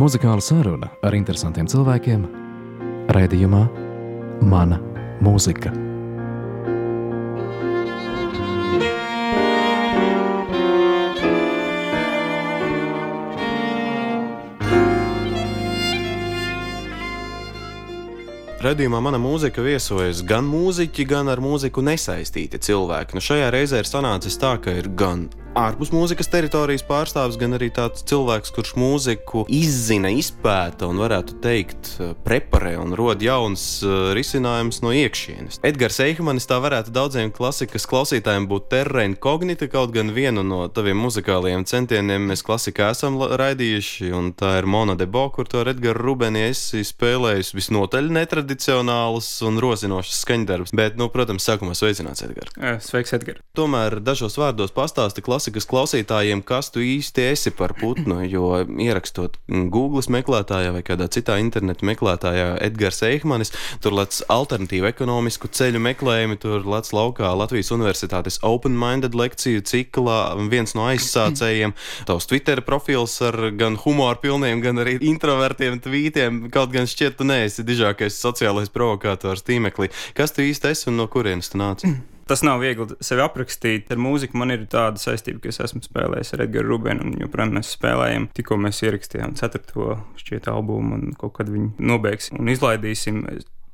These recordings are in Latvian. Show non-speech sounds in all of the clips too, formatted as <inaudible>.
Muzikāla saruna ar interesantiem cilvēkiem - raidījumā Mana mūzika. Radījumā mana mūzika viesojas gan mūziķi, gan ar mūziku nesaistīti cilvēki. Nu, šajā reizē ir sanācis tā, ka ir gan ārpus mūzikas teritorijas pārstāvis, gan arī tāds cilvēks, kurš mūziku izzina, izpēta un varētu teikt, eh, preparē un rod jauns uh, risinājums no iekšienes. Edgars Eichmanis tā varētu daudziem klasikas klausītājiem būt terra incognita, kaut gan vienu no taviem muzikālajiem centieniem mēs klasikā esam raidījuši, un tā ir Mona Debo, kur to ar Edgars Rubeni esi spēlējis visnotaļ netradicionālus un rosinošus skaņdarbus. Bet, nu, protams, sākumā sveicināts Edgars. Sveiks, Edgars. Tomēr dažos vārdos pastāsti klasikas klausītājiem, kas tu īsti esi par putnu. Jo ierakstot Google meklētājā vai kādā citā interneta meklētājā Edgars Eihmanis, tur lec alternatīvu ekonomisku ceļu meklējumi, tur lec laukā Latvijas Universitātes Open Minded lekciju ciklā viens no aizsācējiem. <clears throat> Tavs Twitter profils ar gan humoru pilniem, gan arī introvertiem tvītiem. Kaut gan šķiet, tu neesi dižākais sociālais provokators tīmeklī. Kas tu īsti esi un no kurienes tu nāc? <clears throat> tas nav viegli sevi aprakstīt. Ar mūziku man ir tāda saistība, ka es esmu spēlējis ar Edgars Rubinu, un joprojām mēs spēlējam. Tikko mēs ierakstījām ceturto šķiet albumu, un kaut kad viņu nobeigsim un izlaidīsim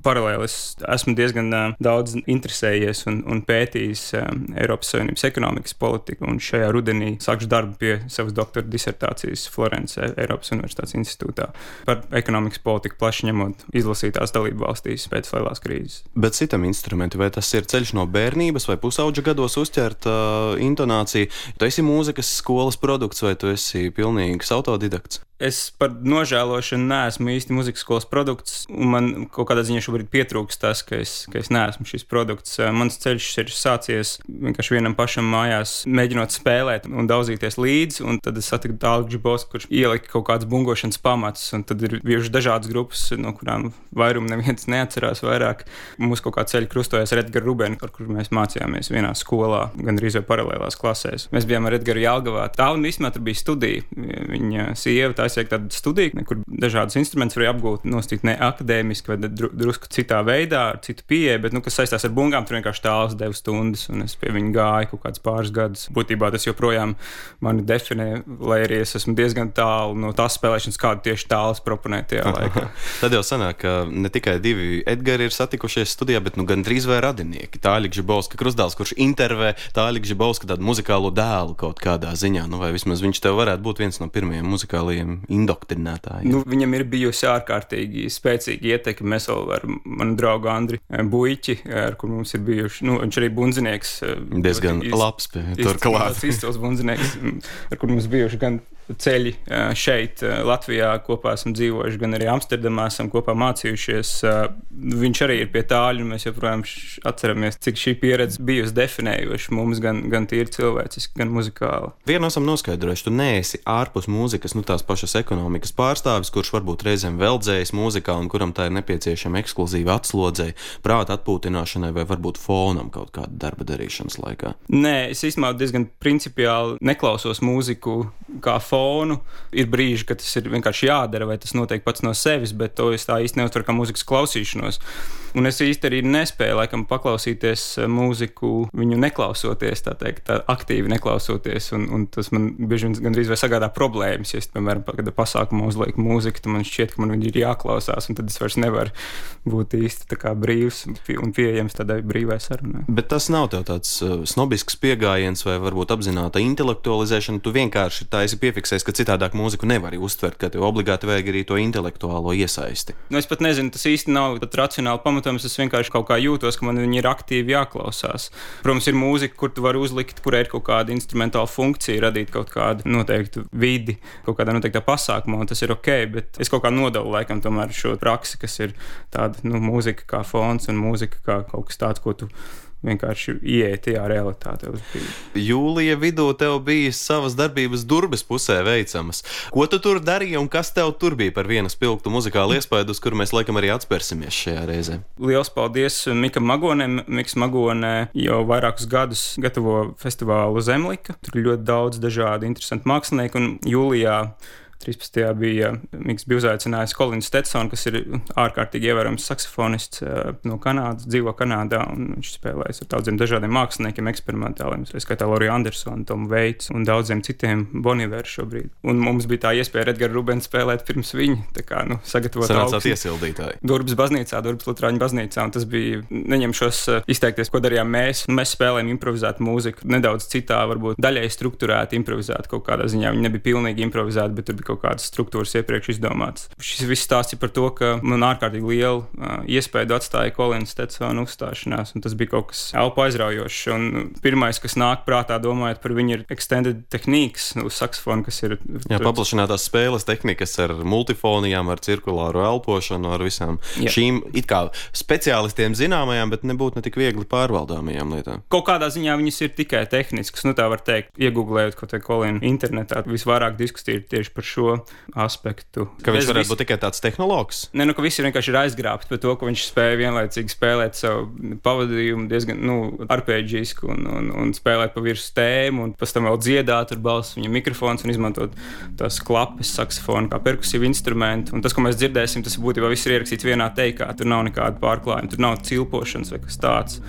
paralēli es esmu diezgan daudz interesējies un, un pētījis Eiropas Savienības ekonomikas politiku. Šajā rudenī sākšu darbu pie savas doktora disertācijas Florencē, Eiropas Universitātes institūtā par ekonomikas politiku plaši ņemot izlasītās dalību valstīs pēc lielās krīzes. Bet citam instrumentam, vai tas ir ceļš no bērnības vai pusauģa gados uzķert uh, intonāciju? Tu esi mūzikas skolas produkts vai tu esi pilnīgs autodidakts? Es par nožēlošanu neesmu īsti muzikas skolas produkts, man kaut kādā ziņā šobrīd pietrūkst tas, ka es, ka es neesmu šis produkts. Mans ceļš ir sācies vienkārši vienam pašam mājās, mēģinot spēlēt un daudzīties līdzi, un tad es satiku Dālu Džibos, kurš ielika kaut kādas bungošanas pamatus, tad ir bijušas dažādas grupas, no kurām vairumu neviens <laughs> neatcerās vairāk. Mums kaut kā ceļi krustojas ar Edgars Rubenu, ar kuru mēs mācījāmies vienā skolā, gandrīz vai paralēlās klasēs. Mēs bijām ar Edgars Jālgavā. Tā un īstenībā tur bija studija. Viņa sieva taisīja tādu studiju, kur dažādus instrumentus varēja apgūt, nosīt ne akadēmiski, vai dru, drusku citā veidā, ar citu pieeju, bet, nu, kas saistās ar bungām, tur vienkārši tāls deva stundas, un es pie viņa gāju kaut kādus pāris gadus. Būtībā tas joprojām mani definē, lai arī es esmu diezgan tālu no tās spēlēšanas, kādu tieši tālus proponēju tajā laikā. <laughs> Tad jau sanāk, ka ne tikai divi Edgari ir satikušies studijā, bet nu, gan drīz vai radinieki. Tālāk Žibovska Krusdāls, kurš intervē Tālāk Žibovska tādu muzikālo dēlu kaut kādā ziņā, nu, vai vismaz viņš tev varētu būt viens no pirmajiem muzikālajiem indoktrinētāji. Nu, viņam ir bijusi ārkārtīgi spēcīga ietekme. Mēs vēl ar manu draugu Andriu eh, Buļķi, ar kur mums ir bijuši, nu, viņš arī bunzinieks. Eh, Diezgan iz, labs turklāt. Izcils bunzinieks, ar kur mums bijuši gan ceļi šeit, Latvijā, kopā esam dzīvojuši, gan arī Amsterdamā esam kopā mācījušies. Viņš arī ir pie tāļu, un mēs joprojām atceramies, cik šī pieredze bijusi definējoša mums gan, gan tīri cilvēciski, gan muzikāli. Vienu esam noskaidrojuši, tu neesi ārpus mūzikas, nu tās pašas ekonomikas pārstāvis, kurš varbūt reizēm veldzējas mūzikā un kuram tā ir nepieciešama ekskluzīva atslodzība, prāta atpūtināšanai vai varbūt fonam kaut kāda darba darīšanas laikā. Nē, es īstenībā diezgan principiāli neklausos mūziku kā fonu fonu. Ir brīži, kad tas ir vienkārši jādara, vai tas notiek pats no sevis, bet to es tā īsti neuztveru kā mūzikas klausīšanos. Un es īsti arī nespēju laikam paklausīties eh, mūziku, viņu neklausoties, tā teikt, tā aktīvi neklausoties. Un, un tas man bieži vien gandrīz vai sagādā problēmas. Ja es, piemēram, kādā pasākumā uzlieku mūziku, tad man šķiet, ka man viņa ir jāklausās, un tad es vairs nevaru būt īsti brīvs un pieejams tādai brīvai sarunai. Bet tas nav tāds uh, snobisks pieejams vai varbūt apzināta intelektualizēšana. Tu vienkārši tā esi piefiksējis, ka citādāk mūziku nevari uztvert, ka tev obligāti vajag arī to intelektuālo iesaisti. Nu, es pat nezinu, tas īsti nav racionāli pamatot protams, es vienkārši kaut kā jūtos, ka man viņi ir aktīvi jāklausās. Protams, ir mūzika, kur tu vari uzlikt, kurai ir kaut kāda instrumentāla funkcija, radīt kaut kādu noteiktu vidi, kaut kādā noteiktā pasākumā, un tas ir ok, bet es kaut kā nodalu laikam tomēr šo praksi, kas ir tāda nu, mūzika kā fons un mūzika kā kaut kas tāds, ko tu vienkārši ieiet tajā realitātē. Jūlija vidū tev bija savas darbības durvis pusē veicamas. Ko tu tur darīji un kas tev tur bija par vienu spilgtu muzikālu iespēju, uz kuru mēs laikam arī atspērsimies šajā reizē? Liels paldies Mikam Magonam. Miks Magonē jau vairākus gadus gatavo festivālu Zemlika. Tur ir ļoti daudz dažādu interesantu mākslinieku un jūlijā 13. bija Mikls bija uzaicinājis Kolins Stetsons, kas ir ārkārtīgi ievērojams saksofonists no Kanādas, dzīvo Kanādā, un viņš spēlējas ar daudziem dažādiem māksliniekiem, eksperimentāliem, tā skaitā Loriju Andersonu, Tomu Veits un daudziem citiem Boniveru šobrīd. Un mums bija tā iespēja Edgars Rubens spēlēt pirms viņa, tā kā nu, sagatavot tādu iesildītāju. Durvis baznīcā, Durvis Lutrāņu baznīcā, un tas bija, neņemšos izteikties, ko darījām mēs. Nu, mēs spēlējām improvizētu mūziku, nedaudz citā, varbūt daļai struktūrēti improvizēti kaut kādā ziņā. Viņi nebija pilnīgi improvizēti, bet tur bija kaut kādas struktūras iepriekš izdomātas. Šis viss stāsts ir par to, ka man ārkārtīgi liela uh, iespēja atstāja Kolins Stetsona uzstāšanās, un tas bija kaut kas elpu aizraujošs. Un pirmais, kas nāk prātā, domājot par viņu, ir extended nu, uz saksofona, kas ir. Jā, paplašinātās spēles tehnikas ar multifonijām, ar cirkulāru elpošanu, ar visām Jā. šīm it kā speciālistiem zināmajām, bet nebūtu ne tik viegli pārvaldāmajām lietām. Kaut kādā ziņā viņas ir tikai tehniskas, nu tā var teikt, iegūlējot kaut ko kolēnu internetā. Visvairāk diskusija ir tieši par šo aspektu. Ka viņš varētu vis... būt tikai tāds tehnologs? Nē, nu, ka visi vienkārši ir aizgrābti par to, ka viņš spēja vienlaicīgi spēlēt savu pavadījumu diezgan nu, arpēģisku un, un, un spēlēt pa virsmu tēmu, un pēc tam vēl dziedāt ar balsu viņa mikrofons un izmantot tās klapes, saksofonu kā perkusīvu instrumentu. Un tas, ko mēs dzirdēsim, tas būtībā viss ir ierakstīts vienā teikā. Tur nav nekāda pārklājuma, tur nav cilpošanas vai kas tāds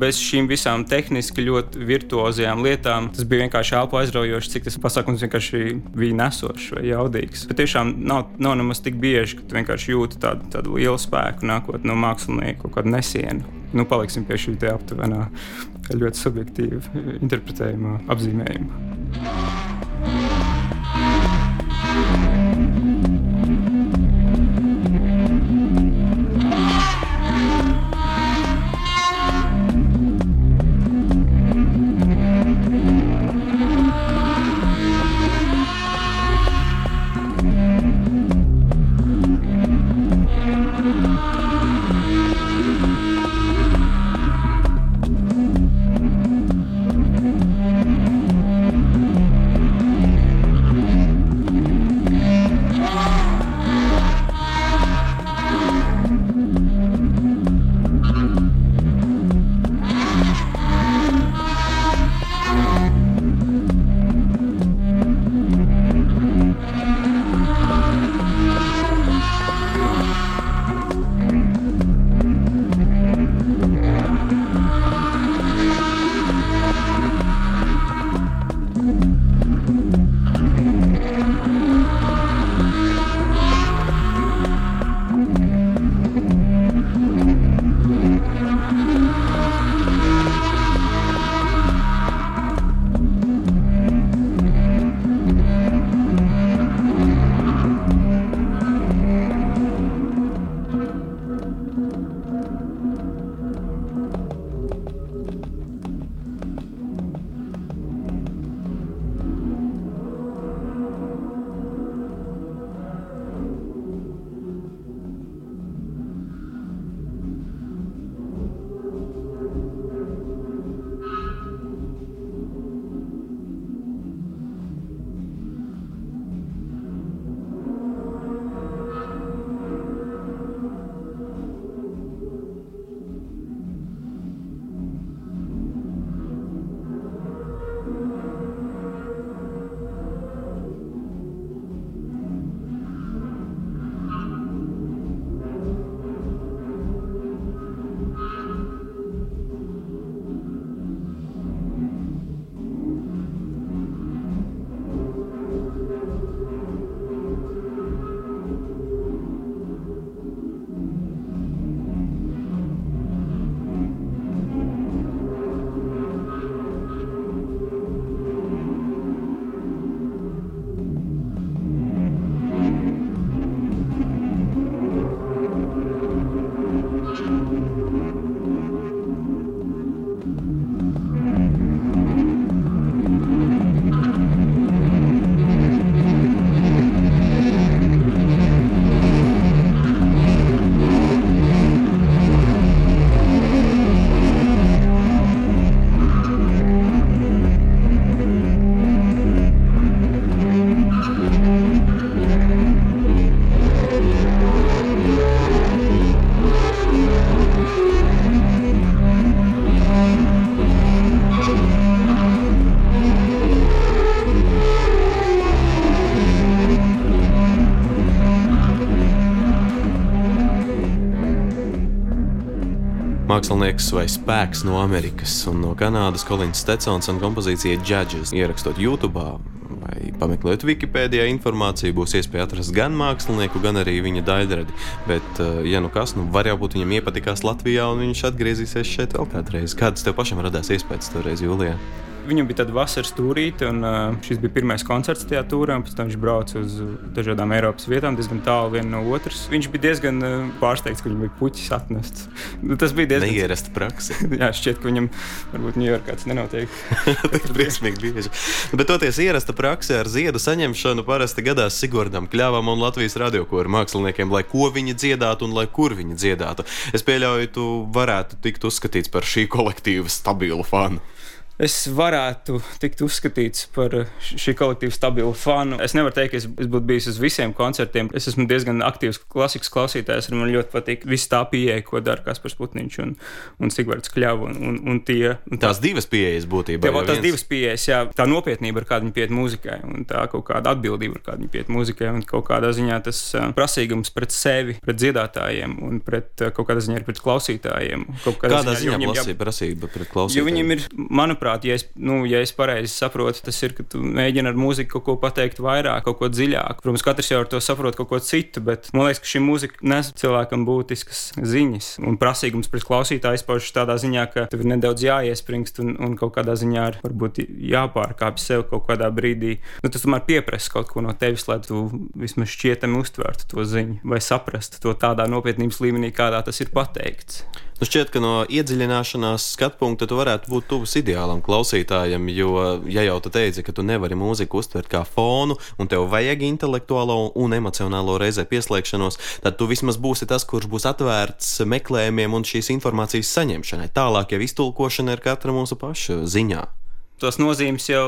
bez šīm visām tehniski ļoti virtuozajām lietām. Tas bija vienkārši elpo aizraujoši, cik tas pasākums vienkārši bija nesošs vai jaudīgs. Bet tiešām nav, nav nemaz tik bieži, ka tu vienkārši jūti tādu, tādu lielu spēku nākot no mākslinieka kaut kādu nesienu. Nu, paliksim pie šī aptuvenā, ļoti subjektīva interpretējuma apzīmējuma. Mākslinieks vai spēks no Amerikas un no Kanādas Kolins Stetsons un kompozīcija Judges ierakstot YouTube vai pameklēt Wikipēdijā informāciju, būs iespēja atrast gan mākslinieku, gan arī viņa daļradi. Bet, eh, ja nu kas, nu var jau būt viņam iepatikās Latvijā un viņš atgriezīsies šeit vēl kādreiz. Kāds tev pašam radās iespējas toreiz, Jūlijā? Viņam bija tāda vasaras tūrīte, un uh, šis bija pirmais koncerts tajā tūrē. Pēc tam viņš brauca uz dažādām Eiropas vietām, diezgan tālu viena no otras. Viņš bija diezgan uh, pārsteigts, ka viņam bija puķis atnests. <laughs> Nu, tas bija diezgan neierasta praksa. <laughs> Jā, šķiet, ka viņam varbūt Ņujorkā tas nenotiek. <laughs> tas ir briesmīgi bieži. Bet toties ierasta praksa ar ziedu saņemšanu parasti gadās Sigurdam Kļāvam un Latvijas radiokoru māksliniekiem, lai ko viņi dziedātu un lai kur viņi dziedātu. Es pieļauju, tu varētu tikt uzskatīts par šī kolektīva stabilu fanu es varētu tikt uzskatīts par šī kolektīva stabilu fanu. Es nevaru teikt, ka es, es būtu bijis uz visiem koncertiem. Es esmu diezgan aktīvs klasikas klausītājs, un man ļoti patīk viss tā pieeja, ko dara Kaspars Putniņš un, un Sigvards Kļava. Un, un, un tie, un tā, tās divas pieejas būtībā. Jā, tās viens... divas pieejas, jā, tā nopietnība, ar kādu viņi pieiet mūzikai, un tā kaut kāda atbildība, ar kādu viņi pieiet mūzikai, un kaut kādā ziņā tas prasīgums pret sevi, pret dziedātājiem un pret kaut kādā ziņā pret klausītājiem. Kādā ziņā, ziņā ir prasība pret klausītājiem? Jo viņiem ir, manuprāt, manuprāt, ja es, nu, ja es pareizi saprotu, tas ir, ka tu mēģini ar mūziku kaut ko pateikt vairāk, kaut ko dziļāk. Protams, katrs jau ar to saprot kaut ko citu, bet man liekas, ka šī mūzika nes cilvēkam būtiskas ziņas. Un prasīgums pret klausītāju izpaužas tādā ziņā, ka tev ir nedaudz jāiespringst un, un kaut kādā ziņā ir varbūt jāpārkāpj sev kaut kādā brīdī. Nu, tas tomēr pieprasa kaut ko no tevis, lai tu vismaz šķietami uztvertu to ziņu vai saprastu to tādā nopietnības līmenī, kādā tas ir pateikts. Nu šķiet, ka no iedziļināšanās skatu punkta tu varētu būt tuvs ideālam klausītājam, jo, ja jau tu teici, ka tu nevari mūziku uztvert kā fonu, un tev vajag intelektuālo un emocionālo reizē pieslēgšanos, tad tu vismaz būsi tas, kurš būs atvērts meklējumiem un šīs informācijas saņemšanai. Tālāk jau iztulkošana ir katra mūsu paša ziņā. Tas nozīmes jau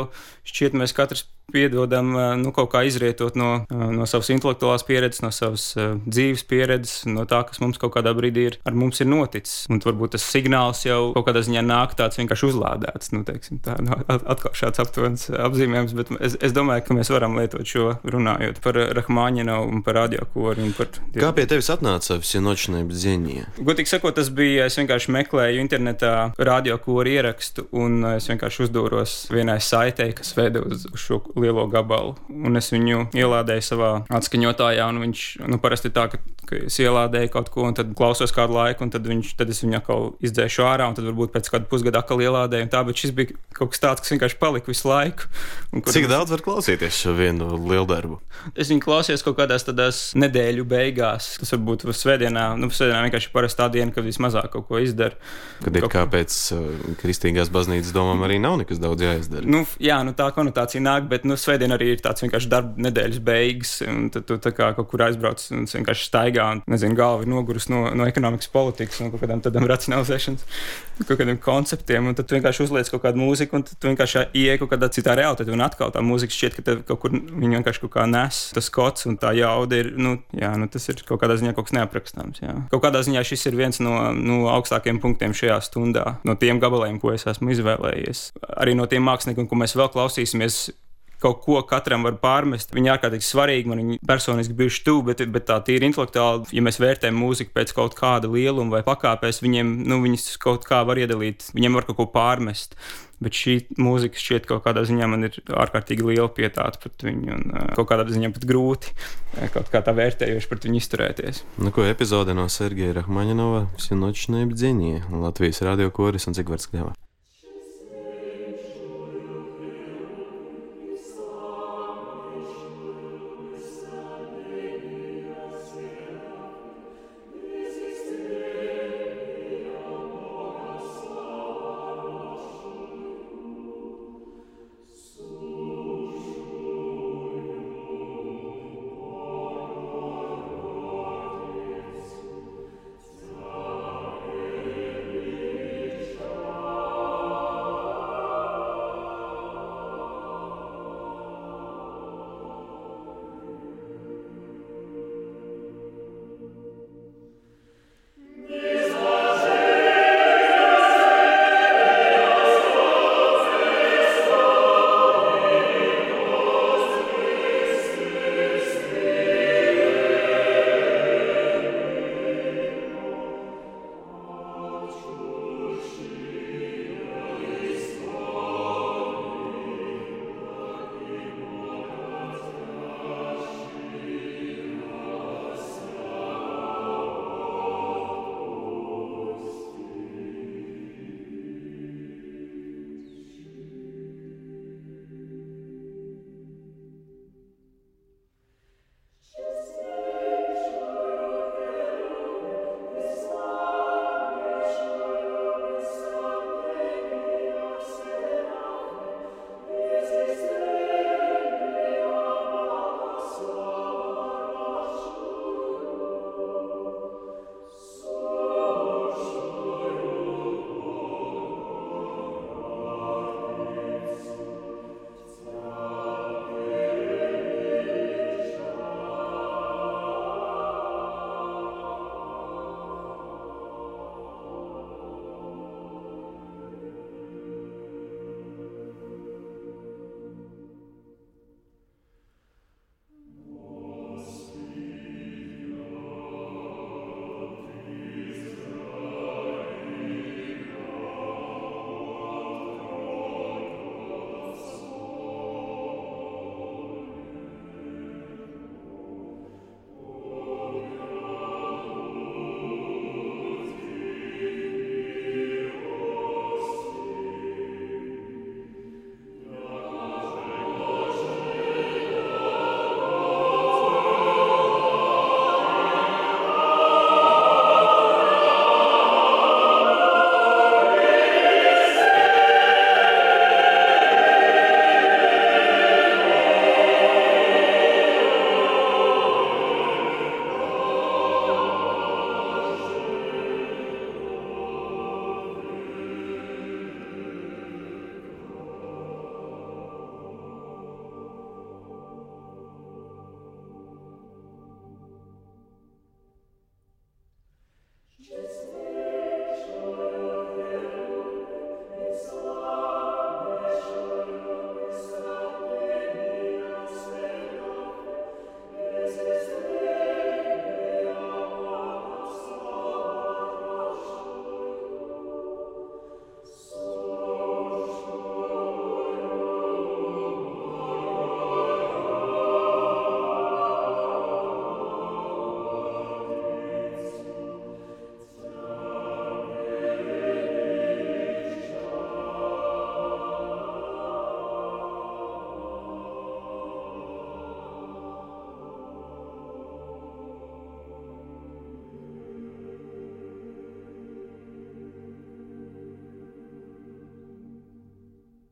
šķiet, mēs katrs piedodam, nu, kaut kā izrietot no, no savas intelektuālās pieredzes, no savas dzīves pieredzes, no tā, kas mums kaut kādā brīdī ir, ar mums ir noticis. Un varbūt tas signāls jau kaut kādā ziņā nāk tāds vienkārši uzlādēts. Nu, teiksim, tā ir nu, atkal šāds aptuvens apzīmējums, bet es, es domāju, ka mēs varam lietot šo runājot par Rahmāņinu un par radiokoru. Par... Kā pie tevis atnāca visinočnība ziņa? Gutīgi sakot, tas bija, es vienkārši meklēju internetā radiokoru ierakstu un es vienkārši uzdūros vienai saitei, kas veda uz šo lielo gabalu. Un es viņu ielādēju savā atskaņotājā, un viņš nu, parasti tā, ka, ka es ielādēju kaut ko, un tad klausos kādu laiku, un tad, viņš, tad es viņu atkal izdzēšu ārā, un tad varbūt pēc kāda pusgada atkal ielādēju. Tā, bet šis bija kaut kas tāds, kas vienkārši palika visu laiku. Un, Cik daudz var klausīties šo vienu lielu darbu? Es viņu klausījos kaut kādās tādās nedēļu beigās. Tas varbūt svētdienā, nu, svētdienā vienkārši parasti tā diena, kad vismazāk kaut ko izdara. Kad ir kā pēc uh, kristīgās baznīcas domām arī nav nekas daudz jāizdara. Nu, jā, nu tā konotācija nāk, bet nu, svētdien arī ir tāds vienkārši darba nedēļas beigas, un tad tu kā kaut kur aizbrauc un vienkārši staigā, un nezinu, galva ir nogurusi no, no ekonomikas politikas un kaut kādām tādām <laughs> racionalizēšanas, kaut kādiem konceptiem, un tad tu vienkārši uzliec kaut kādu mūziku, un tu vienkārši ieej kaut kādā citā realitātē, un atkal tā mūzika šķiet, ka tev kaut kur viņa vienkārši kaut kā nes, tas kods un tā jauda ir, nu, jā, nu, tas ir kaut kādā ziņā kaut kas neaprakstāms, jā. Kaut kādā ziņā šis ir viens no, no augstākiem punktiem šajā stundā, no tiem gabaliem, ko es esmu izvēlējies. Arī no tiem māksliniekiem, ko mēs vēl klausīsimies, kaut ko katram var pārmest. Viņi ārkārtīgi svarīgi, man viņi personiski bijuši tuvu, bet, bet tā tīri intelektuāli, ja mēs vērtējam mūziku pēc kaut kāda lieluma vai pakāpēs, viņiem nu, viņas kaut kā var iedalīt, viņiem var kaut ko pārmest. Bet šī mūzika šķiet kaut kādā ziņā man ir ārkārtīgi liela pietāta pret viņu, un uh, kaut kādā ziņā pat grūti kaut kā tā vērtējoši pret viņu izturēties. Nu, ko epizode no Sergeja Rahmaņinova, Sinočnē Bdziņie, Latvijas radio koris un Zigvards Kļava.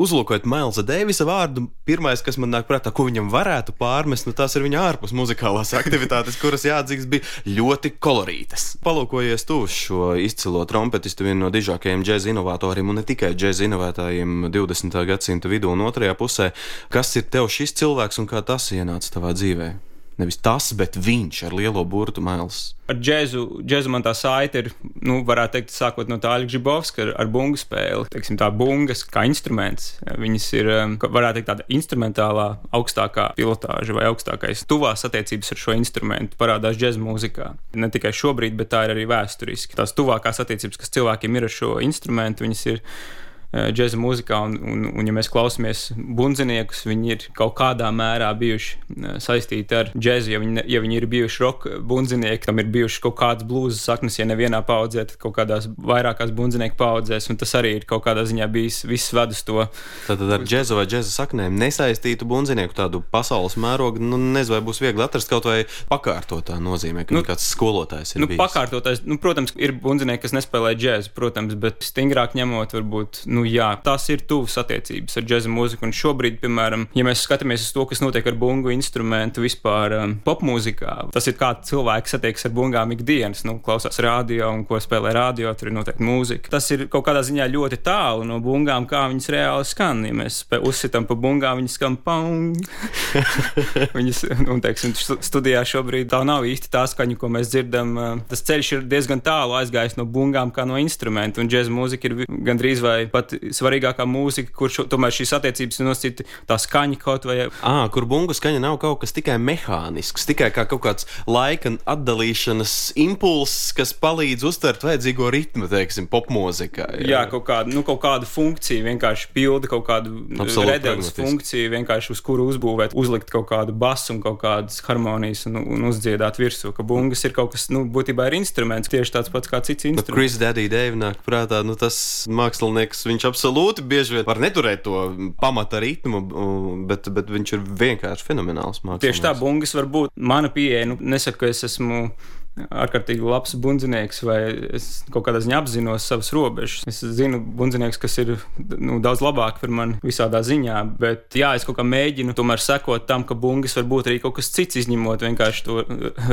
Uzlūkojot Mailsa Deivisa vārdu, pirmais, kas man nāk prātā, ko viņam varētu pārmest, nu, tās ir viņa ārpus muzikālās <laughs> aktivitātes, kuras jāatzīst bija ļoti kolorītas. Palūkojies tu uz šo izcilo trompetistu, vienu no dižākajiem džēza inovatoriem un ne tikai džēza inovētājiem 20. gadsimta vidū un otrajā pusē, kas ir tev šis cilvēks un kā tas ienāca tavā dzīvēm? Nevis tas, bet viņš ar lielo burtu mēls. Ar džēzu, džēzu man tā saite ir, nu, varētu teikt, sākot no tā Aļģa Žibovska ar, ar bungu spēli. Teiksim, tā bungas kā instruments. Viņas ir, um, varētu teikt, tāda instrumentālā augstākā pilotāža vai augstākais tuvās attiecības ar šo instrumentu parādās džēzu mūzikā. Ne tikai šobrīd, bet tā ir arī vēsturiski. Tās tuvākās attiecības, kas cilvēkiem ir ar šo instrumentu, viņas ir Eh, džēza mūzikā, un, un, un ja mēs klausāmies bundziniekus, viņi ir kaut kādā mērā bijuši eh, saistīti ar džēzu. Ja viņi, ja viņi ir bijuši roka bundzinieki, tam ir bijušas kaut kādas blūzas saknes, ja nevienā paudzē, tad kaut kādās vairākās bundzinieku paudzēs, un tas arī ir kaut kādā ziņā bijis viss ved uz to. Tātad ar džēzu vai džēza saknēm nesaistītu bundzinieku tādu pasaules mērogu, nu nezinu, vai būs viegli atrast kaut vai pakārtotā nozīmē, ka nu, kāds skolotājs ir. Nu, bijis. pakārtotājs, nu, protams, ir bundzinieki, kas nespēlē džēzu, protams, bet stingrāk ņemot, varbūt. Nu, nu, jā, tās ir tuvas attiecības ar džēza mūziku. Un šobrīd, piemēram, ja mēs skatāmies uz to, kas notiek ar bungu instrumentu vispār um, popmūzikā, tas ir kā cilvēks satiekas ar bungām ikdienas, nu, klausās radio un ko spēlē radio, tur ir noteikti mūzika. Tas ir kaut kādā ziņā ļoti tālu no bungām, kā viņas reāli skan. Ja mēs uzsitām pa bungām, <laughs> viņas skan paung. viņas, un, teiksim, studijā šobrīd tā nav īsti tā skaņa, ko mēs dzirdam. Uh, tas ceļš ir diezgan tālu aizgājis no bungām kā no instrumenta, un džēza mūzika ir gandrīz vai pat pat svarīgākā mūzika, kur šo, tomēr šīs attiecības nosacīta tā skaņa kaut vai. À, kur bungu skaņa nav kaut kas tikai mehānisks, tikai kā kaut kāds laika atdalīšanas impulss, kas palīdz uztvert vajadzīgo ritmu, teiksim, popmūzikā. Jā, jā kaut, kāda, nu, kaut kāda funkcija, vienkārši pilda kaut kādu redeles funkciju, vienkārši uz kuru uzbūvēt, uzlikt kaut kādu basu un kaut kādas harmonijas un, un uzdziedāt virsū, ka bungas ir kaut kas, nu, būtībā ir instruments, tieši tāds pats kā cits instruments. Chris Daddy Dave nāk prātā, nu, tas mākslinieks, viņš absolūti bieži vien var neturēt to pamata ritmu, bet, bet viņš ir vienkārši fenomenāls mākslinieks. Tieši tā, bungas var būt mana pieeja. Nu, nesaku, ka es esmu ārkārtīgi labs bundzinieks, vai es kaut kādā ziņā apzinos savas robežas. Es zinu bundzinieks, kas ir nu, daudz labāk par mani visādā ziņā, bet jā, es kaut kā mēģinu tomēr sekot tam, ka bungas var būt arī kaut kas cits, izņemot vienkārši to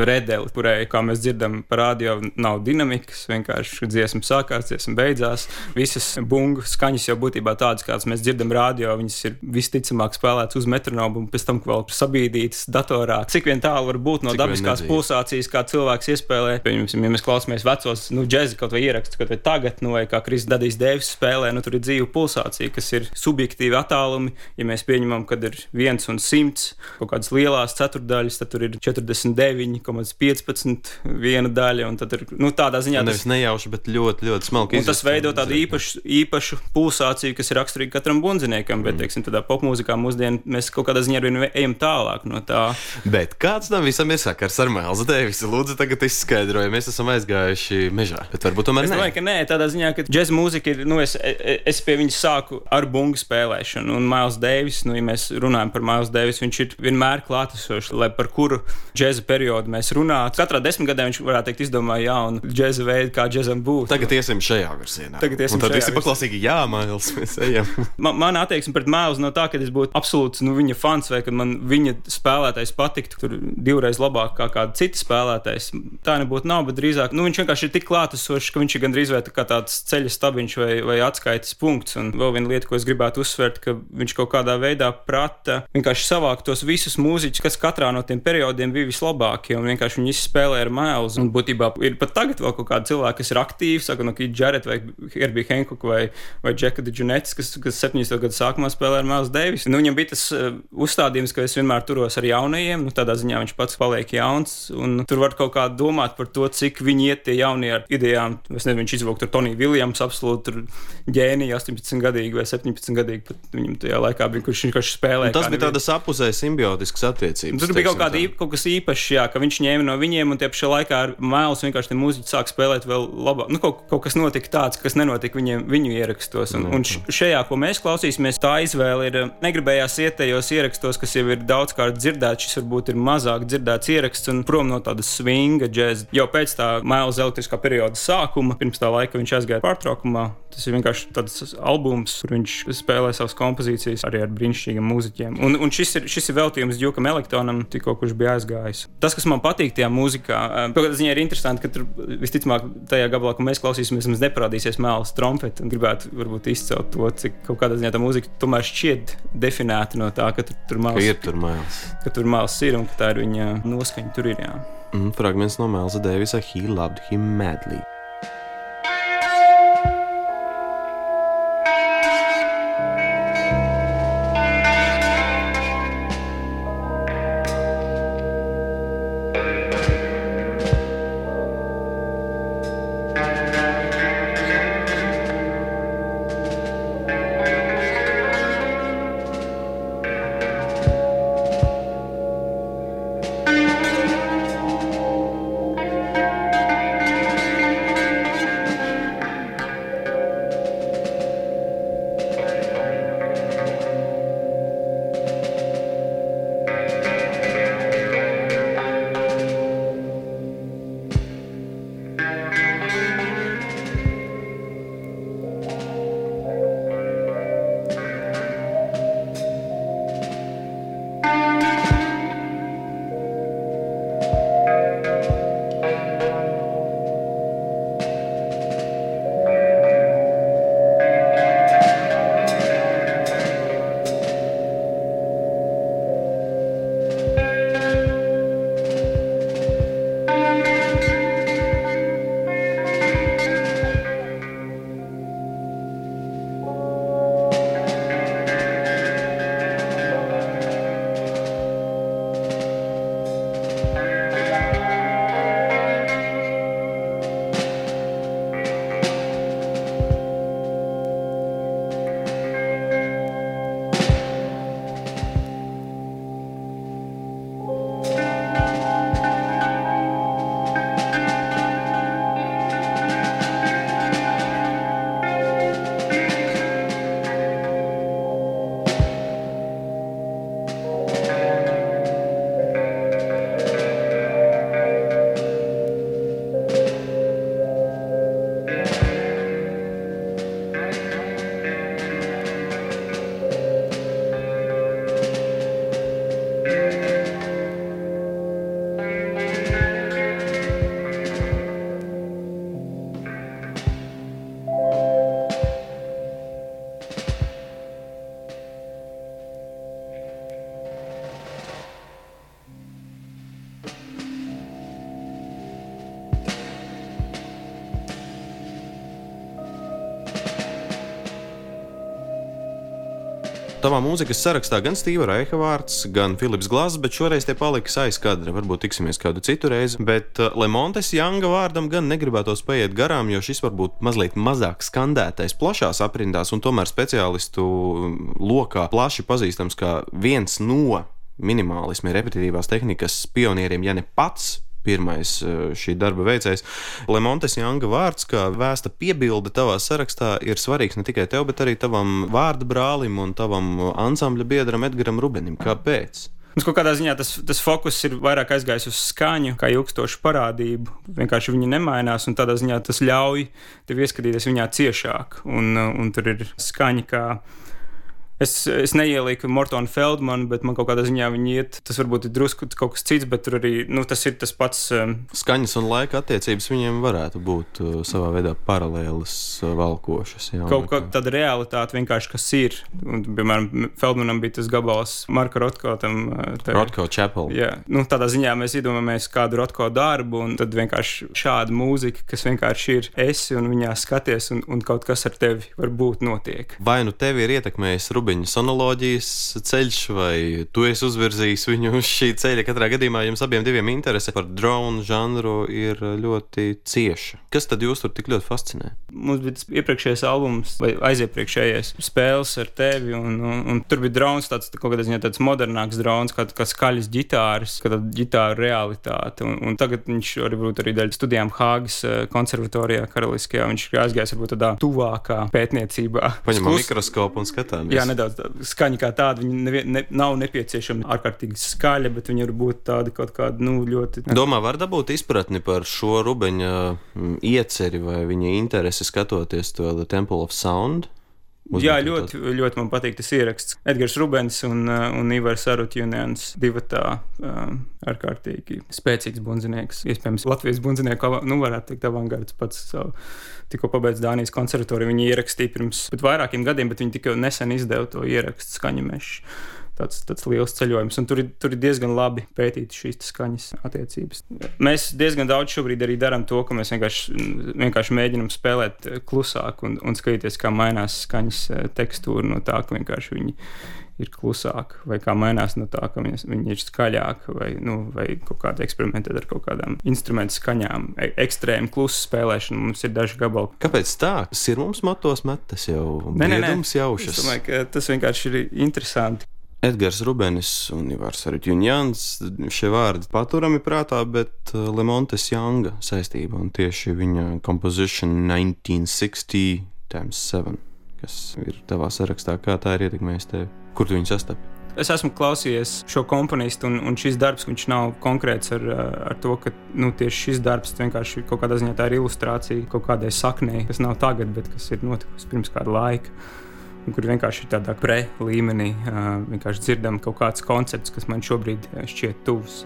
redeli, kurai, kā mēs dzirdam, parādio nav dinamikas, vienkārši dziesma sākās, dziesma beidzās. Visas bungu skaņas jau būtībā tādas, kādas mēs dzirdam radio, viņas ir visticamāk spēlētas uz metronomu un pēc tam vēl sabīdītas datorā. Cik vien tālu var būt no Cik dabiskās pulsācijas, kā cilvēks iespēlē. Pieņemsim, ja mēs klausāmies vecos, nu, džēzi kaut vai ierakstus, kaut vai tagad, nu, vai kā Kristis Dadijs Dēvis spēlē, nu, tur ir dzīva pulsācija, kas ir subjektīvi attālumi. Ja mēs pieņemam, ka ir viens un simts kaut kādas lielas ceturdaļas, tad tur ir 49,15 viena daļa, un tad ir, nu, tādā ziņā. Tas nevis nejauši, bet ļoti, ļoti smalki. Tas veido tādu īpašu, īpašu pulsāciju, kas ir raksturīga katram bundziniekam, bet, mm. teiksim, tādā popmūzikā mūsdien mēs kaut kādā ziņā arī ejam tālāk no tā. Bet kāds tam visam ir sakars ar Mēlzu Dēvisu? Lūdzu, tagad izskaidroja, mēs esam aizgājuši mežā. Bet varbūt tomēr es domāju, ka nē, tādā ziņā, ka džēza mūzika ir, nu, es, e, e, es pie viņas sāku ar bungu spēlēšanu. Un Mails Deivis, nu, ja mēs runājam par Mails Deivis, viņš ir vienmēr klātesošs, lai par kuru džēza periodu mēs runātu. Katrā desmitgadē viņš varētu teikt, izdomāja jaunu džēza veidu, kā džēzam būtu. Tagad iesim šajā virzienā. Tagad iesim un tad visi paklausīgi, jā, Mails, mēs ejam. <laughs> man, man attieksme pret Mails nav tā, ka es būtu absolūts nu, viņa fans vai ka man viņa spēlētājs patiktu divreiz labāk kā kāda cita spēlētājs. Tā nebūtu nav, bet drīzāk nu, viņš vienkārši ir tik klātesošs, ka viņš ir gandrīz vai tā tāds ceļa stabiņš vai, vai atskaites punkts. Un vēl viena lieta, ko es gribētu uzsvērt, ka viņš kaut kādā veidā prata vienkārši savākt tos visus mūziķus, kas katrā no tiem periodiem bija vislabākie, un vienkārši viņi spēlē ar mēlus. Un būtībā ir pat tagad vēl kaut kādi cilvēki, kas ir aktīvi, saka, no Kīta Jareta vai Herbija Henkuka vai, vai Džeka Džunets, kas, kas 70. gadu sākumā spēlē ar Mēlus Deivis. Nu, viņam bija tas uh, uzstādījums, ka es vienmēr turos ar jaunajiem, nu, tādā ziņā viņš pats paliek jauns, un tur var kaut kā domāt par to, cik viņi iet tie jaunie ar idejām. Es nezinu, viņš izvilka tur Toniju Viljams, absolūti ģēniju, 18 gadīgi vai 17 gadīgi. Pat viņam tajā laikā bija, kurš viņš spēlēja. Tas bija tādas apusēji simbiotiskas attiecības. Tur bija kaut, kāda, īpa, kaut kas īpašs, jā, ka viņš ņēma no viņiem un tie pašā laikā ar mēlus vienkārši tie mūziķi sāk spēlēt vēl labāk. Nu, kaut, kaut kas notika tāds, kas nenotika viņiem, viņu ierakstos. Un, un šajā, ko mēs klausīsimies, tā izvēle ir negribējās iet tajos ierakstos, kas jau ir daudzkārt dzirdēts. Šis varbūt ir mazāk dzirdēts ieraksts un prom no tādas svinga tagad džēzi. Jau pēc tā Maila Zeltiskā perioda sākuma, pirms tā laika viņš aizgāja pārtraukumā. Tas ir vienkārši tāds albums, kur viņš spēlē savas kompozīcijas arī ar brīnišķīgiem mūziķiem. Un, un šis, ir, šis ir veltījums Džukam Elektonam, tikko kurš bija aizgājis. Tas, kas man patīk tajā mūzikā, kādā ziņā ir interesanti, ka tur visticamāk tajā gabalā, ko mēs klausīsimies, mums neparādīsies mēls trompeti gribētu varbūt izcelt to, cik kaut kādā ziņā tā mūzika tomēr šķiet definēta no tā, ka tur, tur mēls ir. Tur. Ka mēls ir un ka tā ir viņa noskaņa tur ir. Jā. Mm, fragments no Mēlza Dēvisa He loved him madly. Tavā mūzikas sarakstā gan Stīva Reicha vārds, gan Filips Glazs, bet šoreiz tie paliks aiz kadra. Varbūt tiksimies kādu citu reizi. Bet uh, Lemontes Janga vārdam gan negribētos paiet garām, jo šis varbūt mazliet mazāk skandētais plašās aprindās un tomēr speciālistu lokā plaši pazīstams kā viens no minimālisma repetitīvās tehnikas pionieriem, ja ne pats pirmais eh, šī darba veicējs. Lemontes Janga vārds, kā vēsta piebilde tavā sarakstā, ir svarīgs ne tikai tev, bet arī tavam vārdu brālim un tavam ansambļa biedram Edgaram Rubenim. Kāpēc? Mums kaut kādā ziņā tas, tas fokus ir vairāk aizgājis uz skaņu, kā ilgstošu parādību. Vienkārši viņi nemainās, un tādā ziņā tas ļauj tev ieskatīties viņā ciešāk. Un, un tur ir skaņa, kā Es, es neieliku Mortonu Feldmanu, bet man kaut kādā ziņā viņi iet. Tas varbūt ir drusku kaut kas cits, bet tur arī nu, tas ir tas pats. Um, Skaņas un laika attiecības viņiem varētu būt uh, savā veidā paralēlas, uh, valkošas. Jā, kaut kā tāda realitāte vienkārši kas ir. Un, piemēram, Feldmanam bija tas gabals Marka Rotko. Tam, uh, Rotko Chapel. Jā, nu, tādā ziņā mēs iedomājamies kādu Rotko darbu, un tad vienkārši šāda mūzika, kas vienkārši ir esi un viņā skaties, un, un kaut kas ar tevi varbūt notiek. Vai nu tevi ir ietekmējis Rubiņa sonoloģijas ceļš, vai tu esi uzvirzījis viņu uz šī ceļa. Katrā gadījumā jums abiem diviem interese par dronu žanru ir ļoti cieša. Kas tad jūs tur tik ļoti fascinē? Mums bija tas iepriekšējais albums, vai aiziepriekšējais spēles ar tevi, un, un, un tur bija drons, tāds kaut kādā ziņā tāds modernāks drons, kā, kā skaļas ģitāras, kā tāda ģitāra realitāte. Un, un tagad viņš arī varbūt arī daļa studijām Hāgas eh, konservatorijā, karaliskajā. Viņš ir aizgājis varbūt tādā tuvākā pētniecībā. Paņemam mikroskopu un skatāmies. Jā, nedaudz skaņa kā tāda. Viņa nevie, ne, nav nepieciešama ārkārtīgi skaļa, bet viņa var būt tāda kaut kāda nu, ļoti. Domā, var dabūt izpratni par šo rubeņa mm, ieceri vai viņa interesi skatoties to The Temple of Sound? Jā, ļoti, ļoti man patīk tas ieraksts. Edgars Rubens un, uh, un Ivars Arutjunians divi tā um, ārkārtīgi spēcīgs bundzinieks. Iespējams, Latvijas bundzinieku, nu, varētu teikt, avangards pats savu tikko pabeidz Dānijas konservatoriju. Viņi ierakstīja pirms vairākiem gadiem, bet viņi tikai nesen izdeva to ierakstu skaņamešu tāds, tāds liels ceļojums. Un tur, ir, tur ir diezgan labi pētīt šīs skaņas attiecības. Mēs diezgan daudz šobrīd arī darām to, ka mēs vienkārši, vienkārši mēģinām spēlēt klusāk un, un skatīties, kā mainās skaņas eh, tekstūra no tā, ka vienkārši viņi ir klusāka, vai kā mainās no tā, ka viņi, viņi ir skaļāki, vai, nu, vai kaut kāda eksperimentēt ar kaut kādām instrumentu skaņām, e ekstrēmu klusu spēlēšanu. Mums ir daži gabali. Kāpēc tā? Tas ir mums matos metas jau. Nē, nē, nē. Jaušas. Es domāju, ka tas vienkārši ir interesanti. Edgars Rubenis un Ivars Arķņjans. Šie vārdi paturami prātā, bet uh, Lemontes Younga saistība un tieši viņa kompozīcija 1960 times 7, kas ir tavā sarakstā, kā tā ir ietekmējusi tevi, kur tu viņu sastapi. Es esmu klausījies šo komponistu, un, un šis darbs nav konkrēts ar, ar to, ka nu, tieši šis darbs vienkārši kaut kādā ziņā ir ilustrācija kaut kādai saknei, kas nav tagad, bet kas ir notikusi pirms kāda laika kur vienkārši ir tādā pre līmenī, vienkārši dzirdam kaut kāds koncepts, kas man šobrīd šķiet tuvs.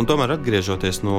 Un tomēr atgriežoties no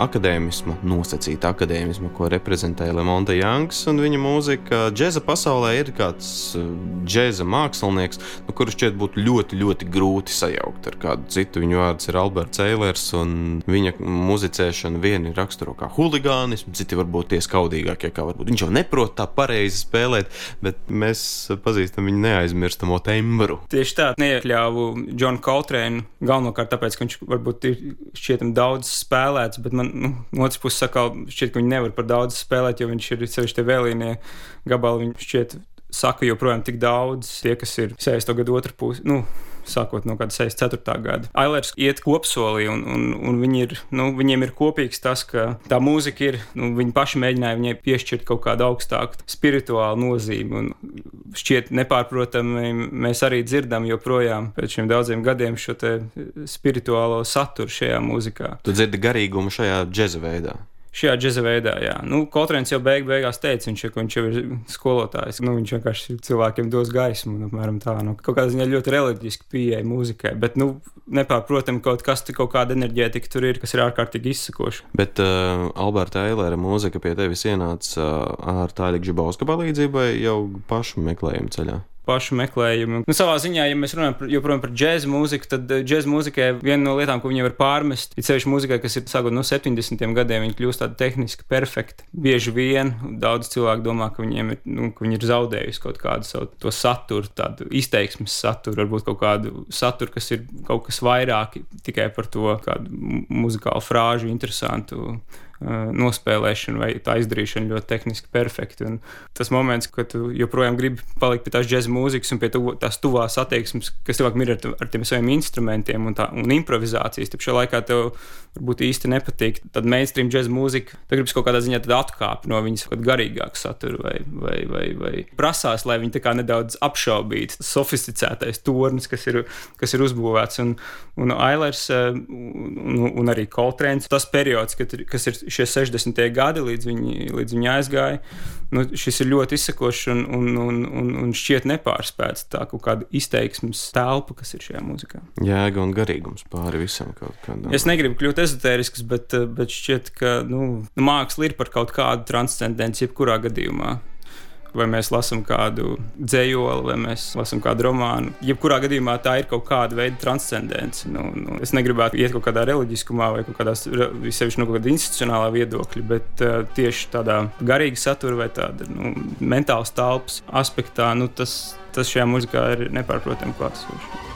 akadēmisma, nosacīta akadēmisma, ko reprezentē Lemonte Janks un viņa mūzika, džēza pasaulē ir kāds eh, džēza mākslinieks, nu, kurš šķiet būtu ļoti, ļoti grūti sajaukt ar kādu citu. Viņa vārds ir Alberts Eilers, un viņa muzicēšana viena ir raksturo kā huligānismu, citi varbūt tie skaudīgākie, kā varbūt viņš jau neprot tā pareizi spēlēt, bet mēs pazīstam viņa neaizmirstamo tembru. Tieši tā, neiekļāvu Džonu Koltrēnu galvenokārt tāpēc, ka viņš varbūt ir šķietam daudz spēlēts, bet man nu, otrs puses saka, šķiet, ka viņi nevar par daudz spēlēt, jo viņš ir sevišķi vēlīnie gabali, viņš šķiet saka joprojām tik daudz, tie, kas ir 60. gadu otrā pusē. Nu, sākot no kāda 64. gada. Ailers iet kopsolī, un, un, un viņi ir, nu, viņiem ir kopīgs tas, ka tā mūzika ir, nu, viņi paši mēģināja viņai piešķirt kaut kādu augstāku spirituālu nozīmi, un šķiet nepārprotami mēs arī dzirdam joprojām pēc šiem daudziem gadiem šo spirituālo saturu šajā mūzikā. Tu dzirdi garīgumu šajā džeza veidā šajā džeza veidā. Jā. Nu, Kotrēns jau beig, beigās teica, viņš, viņš jau ir skolotājs. Nu, viņš vienkārši cilvēkiem dos gaismu, nu, apmēram tā. Nu, kaut kādā ziņā ļoti reliģiski pieeja mūzikai, bet, nu, nepārprotami kaut kas, kaut kāda enerģētika tur ir, kas ir ārkārtīgi izsakoša. Bet uh, Alberta Eilera mūzika pie tevis ienāca uh, ar tādu Gžibauska palīdzību vai jau pašu meklējumu ceļā? Pašu meklējumu. Nu, savā ziņā, ja mēs runājam par, joprojām par džēzu mūziku, tad eh, džēzu mūzikai viena no lietām, ko viņi var pārmest, ir sevišķi mūzikai, kas ir sākot no 70. gadiem, viņi kļūst tādi tehniski perfekti. Bieži vien daudz cilvēku domā, ka ir, nu, ka viņi ir zaudējuši kaut kādu savu saturu, tādu izteiksmes saturu, varbūt kaut kādu saturu, kas ir kaut kas vairāk tikai par to kādu muzikālu frāžu, interesantu nospēlēšana vai tā izdarīšana ļoti tehniski perfekti. Un tas moments, kad tu joprojām gribi palikt pie tās džēza mūzikas un pie tu, tās tuvās attieksmes, kas cilvēkam ir ar, ar tiem saviem instrumentiem un, tā, un improvizācijas, tad šajā laikā tev varbūt īsti nepatīk. Tad mainstream džēza mūzika, tad gribas kaut kādā ziņā atkāpt no viņas kaut garīgāku saturu vai, vai, vai, vai prasās, lai viņi tā kā nedaudz apšaubītu sofisticētais tornis, kas ir, kas ir uzbūvēts. Un, un Ailers un, un arī Coltrane's, tas periods, kad, kas ir šie 60. gadi, līdz viņi, līdz viņi aizgāja. Nu, šis ir ļoti izsakošs un, un, un, un, un šķiet nepārspēts. Tā kaut kāda izteiksmes telpa, kas ir šajā mūzikā. Jēga un garīgums pāri visam kaut kādam. Es negribu kļūt ezotērisks, bet, bet šķiet, ka nu, māksla ir par kaut kādu transcendenci jebkurā gadījumā vai mēs lasām kādu dzējoli, vai mēs lasām kādu romānu. Jebkurā gadījumā tā ir kaut kāda veida transcendence. Nu, nu, es negribētu iet kaut kādā reliģiskumā vai kaut kādā sevišķi no kaut kāda institucionālā viedokļa, bet uh, tieši tādā garīga satura vai tāda nu, mentāls telpas aspektā, nu, tas, tas šajā muzikā ir nepārprotami klātesošs.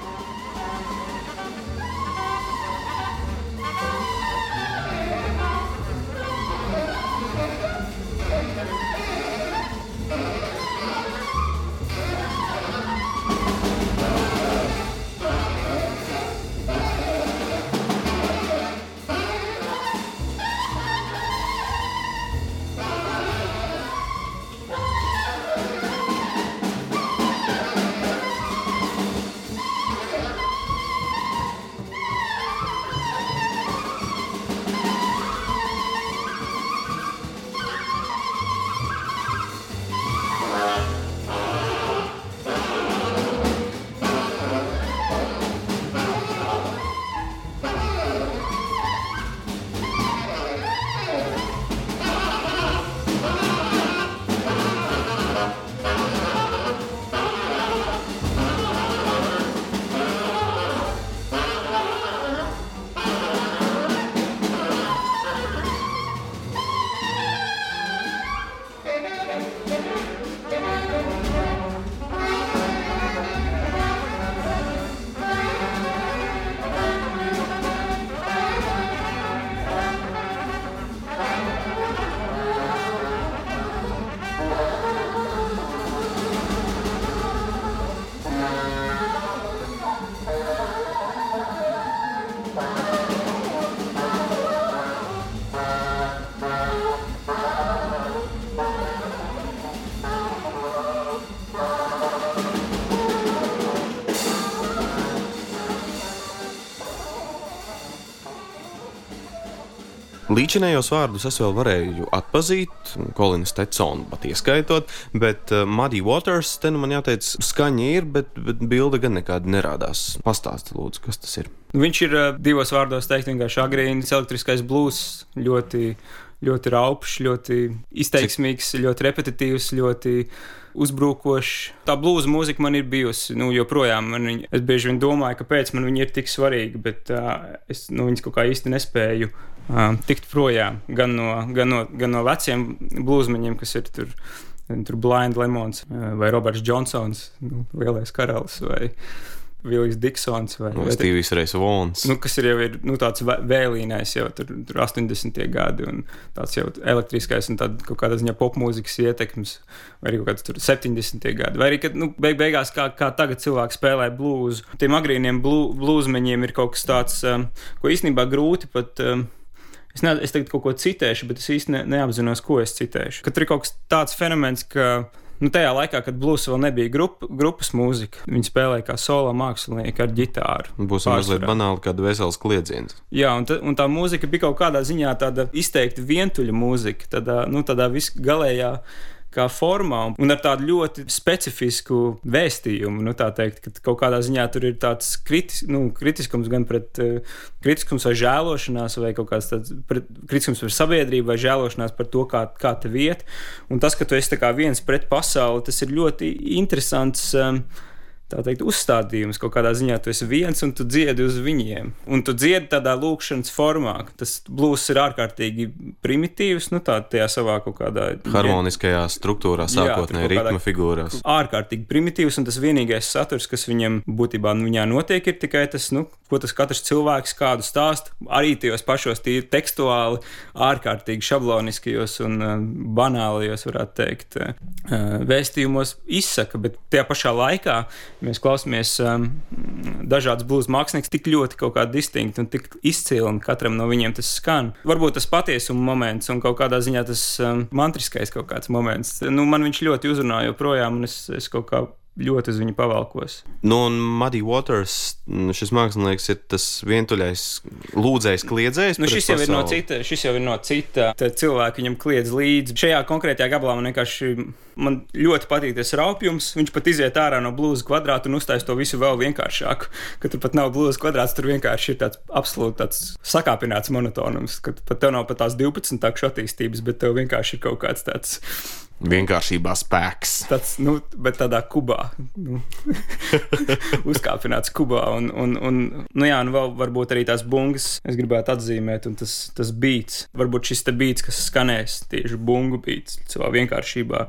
Līdzinējos vārdus es vēl varēju atpazīt, Kolina Stetsona pat ieskaitot, bet uh, Muddy Waters, te nu man jāteic, skaņa ir, bet, bet bilde gan nekāda nerādās. Pastāsti, lūdzu, kas tas ir. Viņš ir uh, divos vārdos teikt, vienkārši agrīns elektriskais blūzs, ļoti, ļoti raupšs, ļoti izteiksmīgs, Cik? ļoti repetitīvs, ļoti uzbrukošs. Tā blūza mūzika man ir bijusi, nu, joprojām. Viņa, es bieži vien domāju, kāpēc man viņa ir tik svarīga, bet uh, es nu, viņas kaut kā īsti nespēju tikt projām. Gan no, gan no, gan no veciem blūzmeņiem, kas ir tur. Tur Blind Lemons vai Roberts Džonsons, nu, lielais karalis, vai, Vilijs Diksons vai, No vai Stīvijas Reis Vons. Nu, kas ir jau ir, nu, tāds vē- vēlīnais, jau tur, tur 80. gadi, un tāds jau elektriskais, un tāda kaut kāda ziņā popmūzikas ietekmes, vai arī kaut kāds tur 70. gadi. Vai arī, kad nu, beig beigās, kā, kā tagad cilvēki spēlē blūzu, tiem agrīniem blū, blūzmeņiem ir kaut kas tāds, um, ko īstenībā grūti pat. Um, Es, ne, es tagad kaut ko citēšu, bet es īsti ne, neapzinos, ko es citēšu. Kad ir kaut kas tāds fenomens, ka nu, tajā laikā, kad blūzs vēl nebija grup, grupas mūzika, viņi spēlēja kā solo mākslinieki ar ģitāru. Būs mazliet banāli, kāda vesels kliedziens. Jā, un, ta, un tā mūzika bija kaut kādā ziņā tāda izteikti vientuļa mūzika, tādā, nu, tādā visgalējā kā formā un ar tādu ļoti specifisku vēstījumu. Nu, teikt, ka kaut kādā ziņā tur ir tāds kritis, nu, kritiskums gan pret uh, kritiskums vai žēlošanās, vai kaut kāds tāds pret, kritiskums par sabiedrību, vai žēlošanās par to, kā, kā te vieta. Un tas, ka tu esi viens pret pasauli, tas ir ļoti interesants. Um, tā teikt, uzstādījums. Kaut kādā ziņā tu esi viens un tu dziedi uz viņiem. Un tu dziedi tādā lūkšanas formā. Tas blūzs ir ārkārtīgi primitīvs, nu tā tajā savā kaut kādā Harmoniskajā struktūrā, sākotnēji ritma figūrās. ārkārtīgi primitīvs, un tas vienīgais saturs, kas viņam būtībā nu, viņā notiek, ir tikai tas, nu, ko tas katrs cilvēks kādu stāst. Arī tajos pašos tīri tekstuāli, ārkārtīgi šabloniskajos un uh, banālajos, varētu teikt, uh, vēstījumos izsaka, bet tajā pašā laikā mēs klausāmies um, dažādas blūzi māksliniekus tik ļoti kaut kā distinkti un tik izcili, un katram no viņiem tas skan. Varbūt tas patiesuma moments un kaut kādā ziņā tas um, mantriskais kaut kāds moments. Nu, man viņš ļoti uzrunā joprojām, un es, es kaut kā ļoti uz viņu pavalkos. Nu, un Muddy Waters, mm, šis mākslinieks, ir tas vientuļais lūdzējs, kliedzējs. Nu, šis, jau ir no pasauli. cita, šis jau ir no cita. Tad cilvēki viņam kliedz līdzi. Šajā konkrētajā gabalā man vienkārši man ļoti patīk tas raupjums. Viņš pat iziet ārā no blūza kvadrāta un uztais to visu vēl vienkāršāku. Ka tur pat nav blūza kvadrāts, tur vienkārši ir tāds absolūti tāds sakāpināts monotonums. Ka pat tev nav pat tās 12 takšu attīstības, bet tev vienkārši ir kaut kāds tāds. Vienkāršībā spēks. tāds nu, bet tādā kubā. Nu, <laughs> uzkāpināts kubā. Un, un, un, nu jā, un vēl varbūt arī tās bungas es gribētu atzīmēt, un tas, tas beats. Varbūt šis te beats, kas skanēs tieši bungu beats savā vienkāršībā.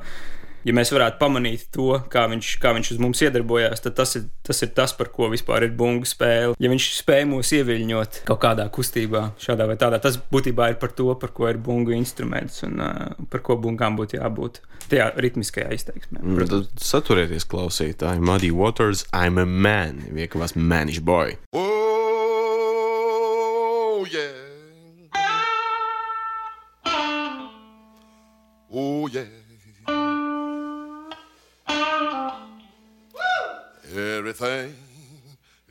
Ja mēs varētu pamanīt to, kā viņš, kā viņš uz mums iedarbojās, tad tas ir, tas ir tas, par ko vispār ir bungu spēle. Ja viņš spēj mūs ieviļņot kaut kādā kustībā, šādā vai tādā, tas būtībā ir par to, par ko ir bungu instruments un uh, par ko bungām būtu jābūt tajā ritmiskajā izteiksmē. Mm, Tad saturieties, klausītāji. Muddy Waters, I'm a man. Vienkārši manish boy. Oh, yeah. Oh, yeah. Everything,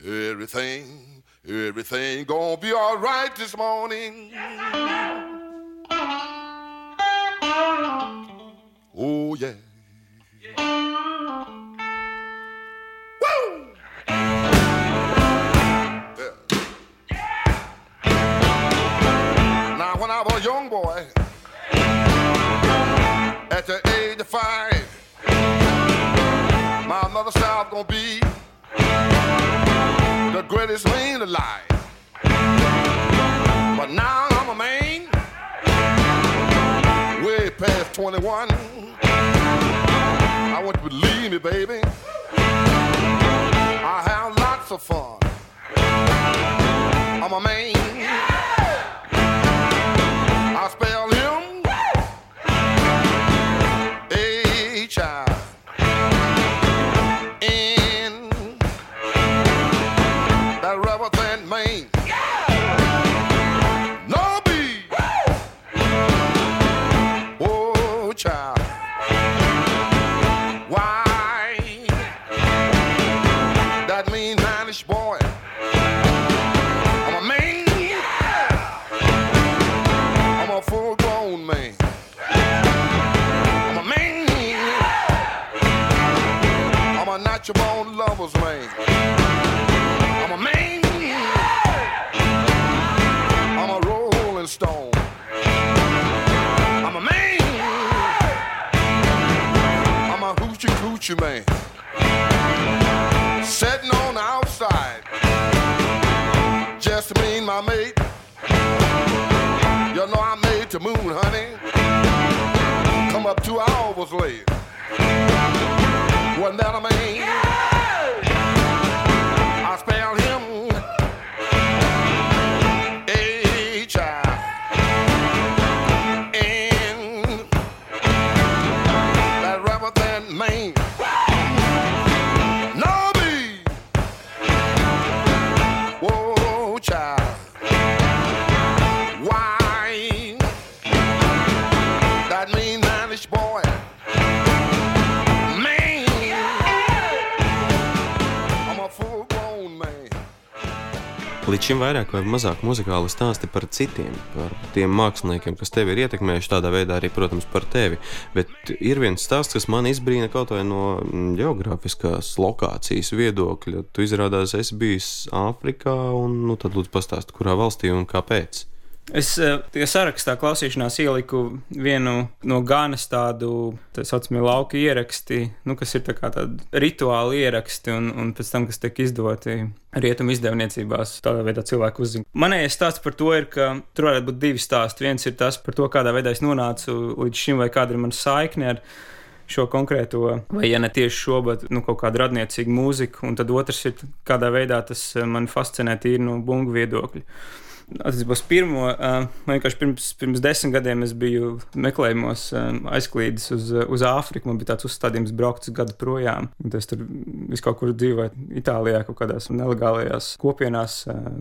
everything, everything gonna be all right this morning. Oh, yeah. Now, when I was a young boy, at the age of five, gonna be the greatest man alive. But now I'm a man, way past 21. I want you to believe me, baby. I have lots of fun. I'm a man. I spell you, man. Līdz šim vairāk vai mazāk muzikāli stāsti par citiem, par tiem māksliniekiem, kas tevi ir ietekmējuši, tādā veidā arī, protams, par tevi. Bet ir viens stāsts, kas man izbrīna kaut vai no mm, geogrāfiskās lokācijas viedokļa. Tu izrādās, esi bijis Āfrikā, un nu, tad lūdzu pastāsti, kurā valstī un kāpēc. Es eh, tajā sarakstā klausīšanās ieliku vienu no ganas tādu tā saucamie lauka ieraksti, nu, kas ir tā kā tādi rituāli ieraksti, un, un pēc tam, kas tiek izdoti rietumu izdevniecībās, tādā veidā cilvēku uzzina. Manējais stāsts par to ir, ka tur varētu būt divi stāsti. Viens ir tas par to, kādā veidā es nonācu līdz šim, vai kāda ir mana saikne ar šo konkrēto, vai ja ne tieši šo, bet nu, kaut kādu radniecīgu mūziku, un tad otrs ir, kādā veidā tas eh, man fascinē tīri no bungu viedokļa. Attiecībā uz pirmo, uh, vienkārši pirms, pirms desmit gadiem es biju meklējumos, um, aizklīdis uz, uz Āfriku. Man bija tāds uzstādījums braukt uz gadu projām. Un Es tur visu kaut kur dzīvoju, Itālijā, kaut kādās nelegālajās kopienās,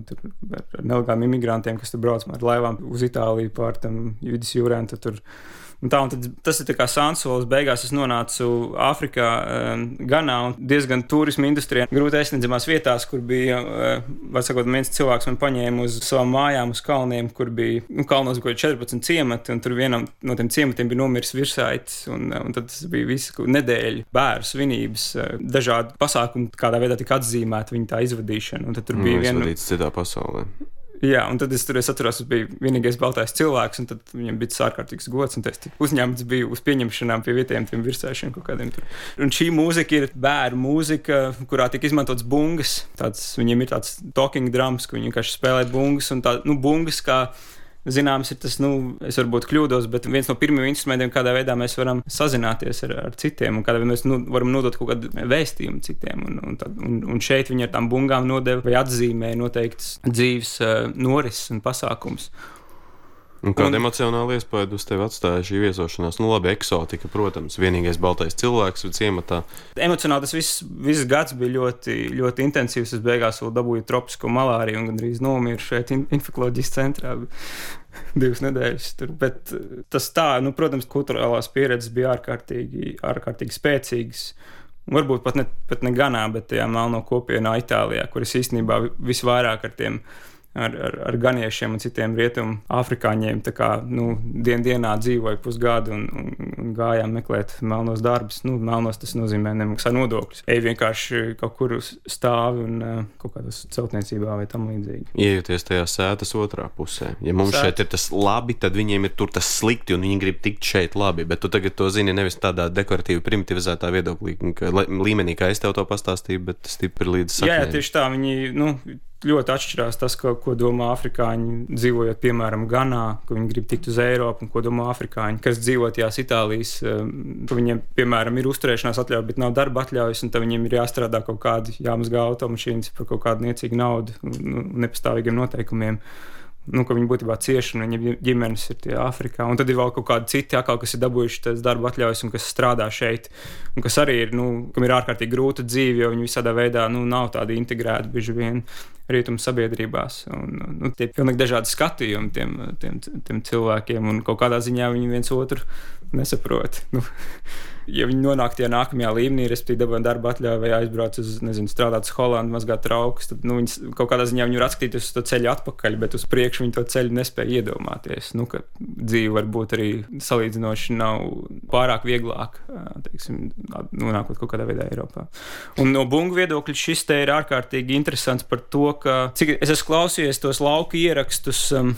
tur ar nelegāliem imigrantiem, kas tur brauc ar laivām uz Itāliju pār tam jūrā. un tad Tur Un tā, un tad, tas ir kā Sansols. Beigās es nonācu Āfrikā, um, Ganā un diezgan turisma industrijā. Grūti aizsniedzamās vietās, kur bija, uh, var sakot, viens cilvēks man paņēma uz savām mājām, uz kalniem, kur bija nu, kalnos kaut kādi 14 ciemati, un tur vienam no tiem ciematiem bija nomiris virsaitis. Un, uh, un tad tas bija visu nedēļu bērnu svinības, uh, dažādi pasākumi, kādā veidā tika atzīmēta viņa tā izvadīšana. Un tad tur bija Nu, viena izvadīts citā pasaulē. Jā, un tad es tur es atceros, es biju vienīgais baltais cilvēks, un viņam bija tas ārkārtīgs gods, un es uzņemts biju uz pieņemšanām pie vietējiem tiem virsēšiem kaut kādiem. Tur. Un šī mūzika ir bērnu mūzika, kurā tiek izmantots bungas. Tāds, viņiem ir tāds talking drums, ka viņi vienkārši spēlē bungas, un tā, nu, bungas kā Zināms, ir tas, nu, es varbūt kļūdos, bet viens no pirmajiem instrumentiem, kādā veidā mēs varam sazināties ar, ar citiem, un kādā veidā mēs nu, varam nodot kaut kādu vēstījumu citiem. Un, un, tad, un, un šeit viņi ar tām bungām nodeva vai atzīmēja noteikts dzīves uh, norises un pasākums. Un kāda Un- emocionāla iespēja uz tevi atstāja šī viesošanās? Nu, labi, eksotika, protams, vienīgais baltais cilvēks ciematā. Emocionāli tas viss, viss gads bija ļoti, ļoti intensīvs. Es beigās vēl dabūju tropisko malāriju un gandrīz nomiru šeit, in infekcijas centrā. <laughs> Divas nedēļas tur. Bet eh, tas tā, nu, protams, kultūrālās pieredzes bija ārkārtīgi, ārkārtīgi spēcīgas. Varbūt pat ne, pat ne ganā, bet tajā melno kopienā Itālijā, kur es īstenībā visvairāk ar tiem ar, ar, ar ganiešiem un citiem rietumu afrikāņiem. Tā kā nu, dien, dienā dzīvoju pusgadu un, un, un gājām meklēt melnos darbus. Nu, melnos tas nozīmē nemaksā nodokļus. Ej vienkārši kaut kur stāvi un uh, kaut kādā celtniecībā vai tam līdzīgi. Iejoties tajā sētas otrā pusē. Ja mums Sēta. šeit ir tas labi, tad viņiem ir tur tas slikti, un viņi grib tikt šeit labi. Bet tu tagad to zini nevis tādā dekoratīvi primitivizētā viedoklī, ka, līmenī, kā es tev to pastāstīju, bet stipri līdz Jā, jā, saknēm. tieši tā. Viņi nu, ļoti atšķirās tas, ko, ko domā afrikāņi dzīvojot, piemēram, Ganā, ka viņi grib tikt uz Eiropu, un ko domā afrikāņi, kas dzīvo tajās Itālijas, um, ka viņiem, piemēram, ir uzturēšanās atļauja, bet nav darba atļaujas, un tad viņiem ir jāstrādā kaut kādi, jāmazgā automašīnas par kaut kādu niecīgu naudu, nu, nepastāvīgiem noteikumiem. Nu, ka viņi būtībā cieši un viņa ģimenes ir Āfrikā. Un tad ir vēl kaut kādi citi, atkal, kas ir dabūjuši tās darba atļaujas un kas strādā šeit. Un kas arī ir, nu, kam ir ārkārtīgi grūta dzīve, jo viņi visādā veidā nu, nav tādi integrēti bieži vien rietumu sabiedrībās. Un, nu, tie ir pilnīgi dažādi skatījumi tiem, tiem, tiem cilvēkiem, un kaut kādā ziņā viņi viens otru nesaprot. Nu, ja viņi nonāk tajā nākamajā līmenī, respektīvi, dabūjām darba atļauju vai aizbrauc uz, nezinu, strādāt uz Holandu, mazgāt traukus, tad nu, viņi kaut kādā ziņā var atskatīties uz to ceļu atpakaļ, bet uz priekšu viņi to ceļu nespēja iedomāties. Nu, ka dzīve varbūt arī salīdzinoši nav pārāk vieglāk, teiksim, nonākot kaut kādā veidā Eiropā. Un no bungu viedokļa šis te ir ārkārtīgi interesants par to, ka cik es esmu klausījies tos lauku ierakstus. Um,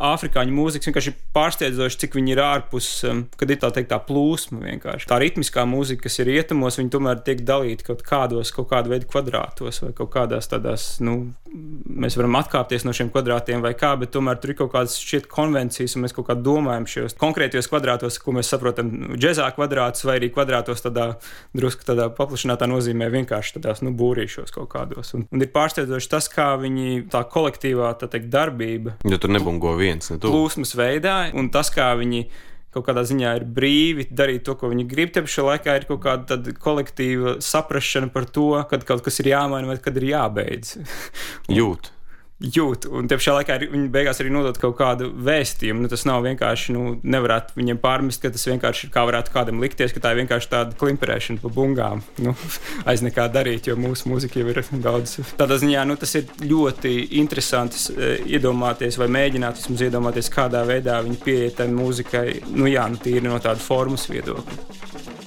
Āfrikāņu mūzikas vienkārši pārsteidzoši, cik viņi ir ārpus, um, kad ir tā teikt, tā plūsma vienkārši. Tā ritmiskā mūzika, kas ir rietumos, viņi tomēr tiek dalīti kaut kādos, kaut kāda veida kvadrātos vai kaut kādās tādās, nu, mēs varam atkāpties no šiem kvadrātiem vai kā, bet tomēr tur ir kaut kādas šķiet konvencijas, un mēs kaut kā domājam šajos konkrētajos kvadrātos, ko mēs saprotam, nu, džezā kvadrātus vai arī kvadrātos tādā drusku tādā paplašinātā nozīmē vienkārši tādās, nu, būrīšos kaut kādos. Un, un ir pārsteidzoši tas, kā viņi tā kolektīvā, tā teikt, darbība Jo tur nebungo viens, ne tu. plūsmas veidā, un tas, kā viņi kaut kādā ziņā ir brīvi darīt to, ko viņi grib. Te pašā laikā ir kaut kāda kolektīva saprāšana par to, kad kaut kas ir jāmaina vai kad ir jābeidz. Jūt jūt. Un te pašā laikā viņi beigās arī nodod kaut kādu vēstījumu. Nu, tas nav vienkārši, nu, nevarētu viņiem pārmest, ka tas vienkārši ir kā varētu kādam likties, ka tā ir vienkārši tāda klimperēšana pa bungām. Nu, <laughs> aiz nekā darīt, jo mūsu mūzika jau ir daudz. Tādā ziņā nu, tas ir ļoti interesanti e, iedomāties vai mēģināt vismaz iedomāties, kādā veidā viņi pieiet tai mūzikai, nu jā, nu, tīri no tāda formas viedokļa.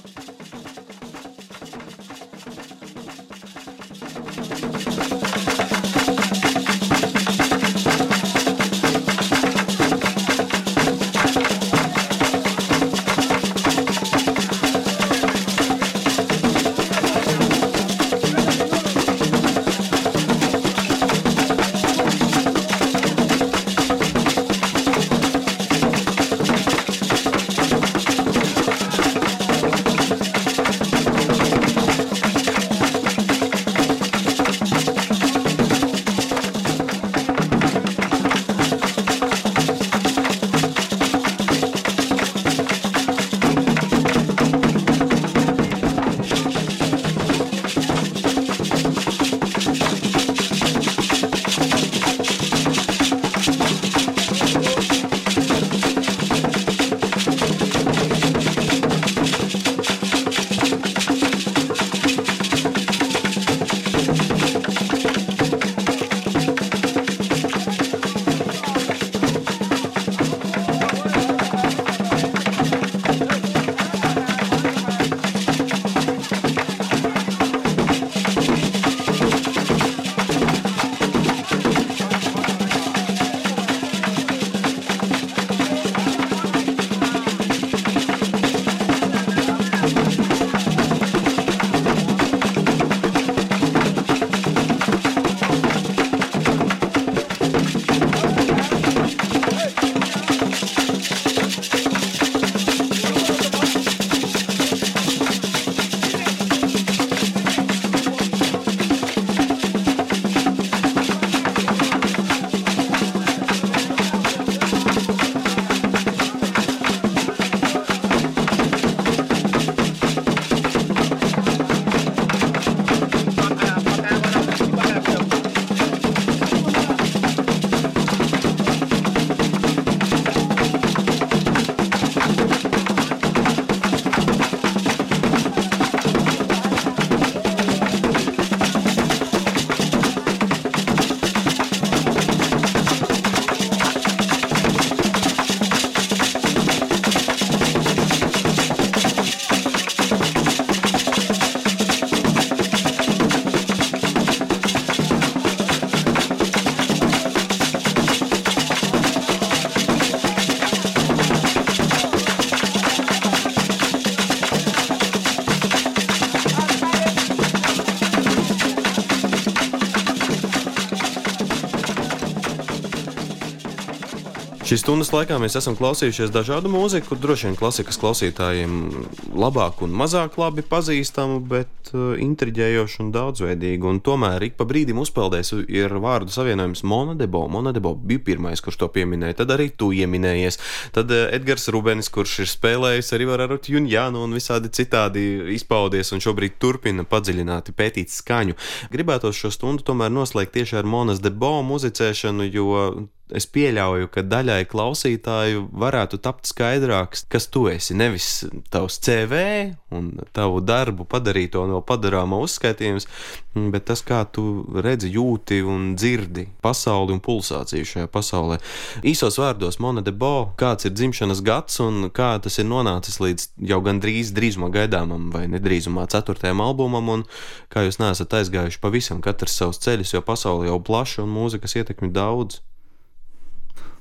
Stundas laikā mēs esam klausījušies dažādu mūziku, droši vien klasikas klausītājiem labāk un mazāk labi pazīstamu, bet uh, intriģējošu un daudzveidīgu. Un tomēr ik pa brīdim uzpeldēs ir vārdu savienojums Monadebo. Monadebo bija pirmais, kurš to pieminēja, tad arī tu ieminējies. Tad uh, Edgars Rubens, kurš ir spēlējis arī ar Junjānu un visādi citādi izpaudies un šobrīd turpina padziļināti pētīt skaņu. Gribētos šo stundu tomēr noslēgt tieši ar Monas Debo muzicēšanu, jo es pieļauju, ka daļai klausītāju varētu tapt skaidrāks, kas tu esi. Nevis tavs CV un tavu darbu padarīto no padarāmā uzskaitījums, bet tas, kā tu redzi, jūti un dzirdi pasauli un pulsāciju šajā pasaulē. Īsos vārdos, Mona de Bo, kāds ir dzimšanas gads un kā tas ir nonācis līdz jau gandrīz drīzumā gaidāmam vai nedrīzumā ceturtajam albumam, un kā jūs neesat aizgājuši pavisam katrs savus ceļus, jo pasaule jau plaša un mūzikas ietekmi daudz.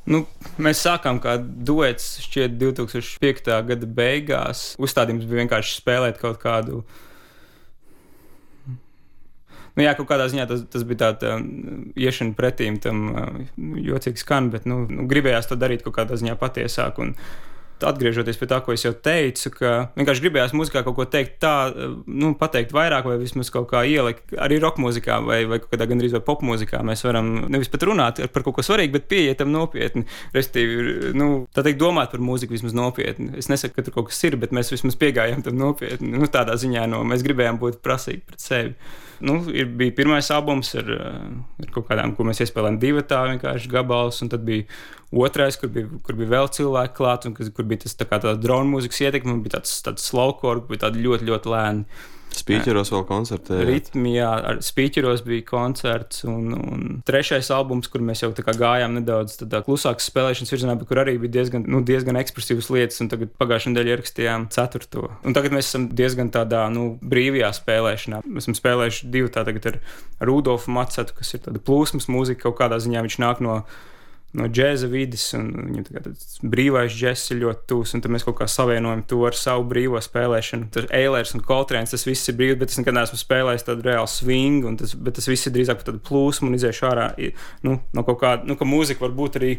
Nu, mēs sākām kā duets šķiet 2005. gada beigās. Uzstādījums bija vienkārši spēlēt kaut kādu. Nu, jā, kaut kādā ziņā tas, tas bija tāds um, iešana pretīm tam uh, jocīgi skan, bet nu, nu, gribējās to darīt kaut kādā ziņā patiesāk. Un, atgriežoties pie tā, ko es jau teicu, ka vienkārši gribējās muzikā kaut ko teikt, tā, nu, pateikt vairāk, vai vismaz kaut kā ielikt arī roka mūzikā, vai, vai kādā gandrīz vai pop mūzikā. Mēs varam nevis pat runāt par kaut ko svarīgu, bet pieiet tam nopietni. Respektīvi, nu, tā teikt, domāt par mūziku vismaz nopietni. Es nesaku, ka tur kaut kas ir, bet mēs vismaz piegājām tam nopietni. Nu, tādā ziņā, no mēs gribējām būt prasīgi pret sevi nu, ir, bija pirmais albums ar, ar kaut kādām, ko mēs iespējām divu tā vienkārši gabalus, un tad bija otrais, kur bija, kur bija vēl cilvēki klāt, un kur bija tas tā kā tāds drona mūzikas ietekme, bija tāds, tāds slowcore, bija tādi ļoti, ļoti lēni. Spīķeros vēl koncertēja. Ritmi, jā, ar spīķeros bija koncerts. Un, un trešais albums, kur mēs jau gājām nedaudz klusākas spēlēšanas virzienā, bet kur arī bija diezgan, nu, diezgan ekspresīvas lietas. Un tagad pagājušajā nedēļā ierakstījām ceturto. Un tagad mēs esam diezgan tādā nu, brīvajā spēlēšanā. Mēs esam spēlējuši divu tādu ar Rudolfu Macetu, kas ir tāda plūsmas mūzika kaut kādā ziņā. Viņš nāk no no džēza vidas, un viņam tāds brīvais džeks ir ļoti tūs, un tad mēs kaut kā savienojam to ar savu brīvo spēlēšanu. Tur Eilers un Koltrēns, tas viss ir brīvi, bet es nekad neesmu spēlējis tādu reālu swingu, tas, bet tas viss ir drīzāk par tādu plūsmu un iziešu ārā nu, no kaut kāda, nu, ka mūzika var būt arī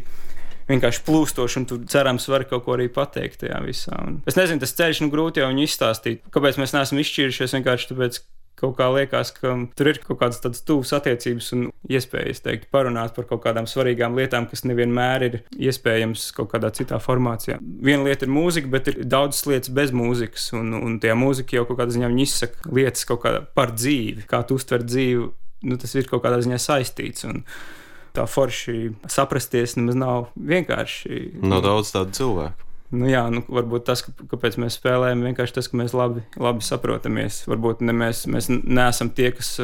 vienkārši plūstoši, un tu cerams vari kaut ko arī pateikt tajā visā. Un es nezinu, tas ceļš nu grūti jau izstāstīt. Kāpēc mēs neesam izšķīrušies? Vienkārši tāpēc, kaut kā liekas, ka tur ir kaut kādas tādas tuvas attiecības un iespējas teikt, parunāt par kaut kādām svarīgām lietām, kas nevienmēr ir iespējams kaut kādā citā formācijā. Viena lieta ir mūzika, bet ir daudzas lietas bez mūzikas, un, un tie mūzika jau kaut kādā ziņā izsaka lietas par dzīvi, kā tu uztver dzīvi. Nu, tas ir kaut kādā ziņā saistīts. Un, Tā forši saprasties nemaz nav vienkārši. Nav daudz tādu cilvēku. Nu, jā, nu, varbūt tas, kāpēc mēs spēlējam, vienkārši tas, ka mēs labi, labi saprotamies. Varbūt ne mēs, mēs neesam tie, kas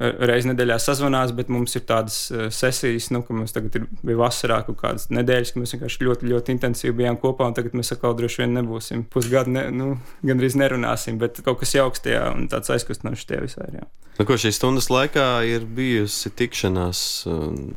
reizes nedēļā sazvanās, bet mums ir tādas uh, sesijas, nu, ka mums tagad ir, bija vasarā kaut kādas nedēļas, ka mēs vienkārši ļoti, ļoti intensīvi bijām kopā, un tagad mēs atkal droši vien nebūsim pusgadu, ne, nu, gandrīz nerunāsim, bet kaut kas jauks tajā un tāds aizkustinošs tajā visā ir. Jā. Nu, ko šīs stundas laikā ir bijusi tikšanās,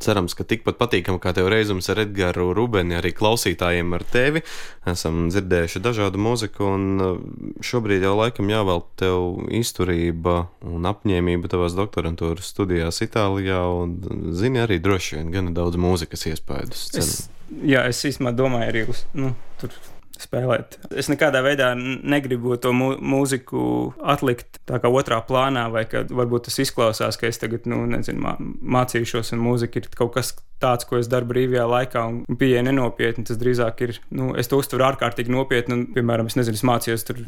cerams, ka tikpat patīkama kā tev reizums ar Edgars Rubeni, arī klausītājiem ar tevi. Esam dzirdējuši dažādu mūziku, un šobrīd jau laikam jāvēl tev izturība un apņēmība tavās doktorantūras studijās Itālijā, un zini arī droši vien gana daudz mūzikas iespējas. Es, jā, es īstenībā domāju arī uz. Nu, tur spēlēt. Es nekādā veidā negribu to mūziku atlikt tā kā otrā plānā, vai ka varbūt tas izklausās, ka es tagad, nu, nezinu, mācīšos, un mūzika ir kaut kas tāds, ko es daru brīvajā laikā, un pieeja nenopietni. Tas drīzāk ir, nu, es to uztveru ārkārtīgi nopietni. Un, piemēram, es nezinu, es mācījos tur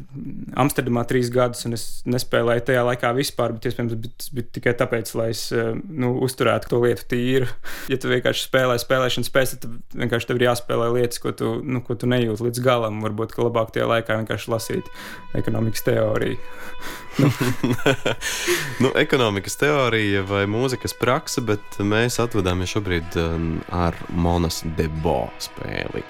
Amsterdamā trīs gadus, un es nespēlēju tajā laikā vispār, bet iespējams tas bija tikai tāpēc, lai es nu, uzturētu to lietu tīru. <laughs> Ja tu vienkārši spēlē spēlēšanas spējas, tad vienkārši tev ir jāspēlē lietas, ko tu, nu, ko tu nejūti līdz galam. Varbūt, ka labāk tajā laikā vienkārši lasīt ekonomikas teoriju. <laughs> nu. <laughs> nu, ekonomikas teorija vai mūzikas praksa, bet mēs atvadāmies šobrīd ar Monas Debo spēli.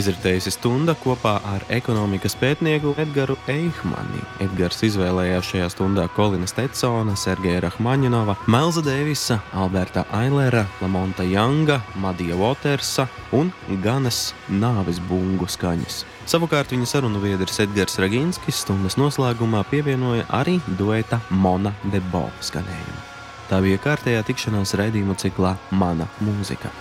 Aizritējusi stunda kopā ar ekonomikas pētnieku Edgars Eihmani. Edgars izvēlējās šajā stundā Kolina Stetsona, Sergeja Rahmaņinova, Melza Deivisa, Alberta Ailera, Lamonta Janga, Madija Watersa un Ganas nāves bungu skaņas. Savukārt viņa sarunu biedrs Edgars Raginskis stundas noslēgumā pievienoja arī dueta Mona Debo skanējumu. Tā bija kārtējā tikšanās raidījuma ciklā Mana mūzika.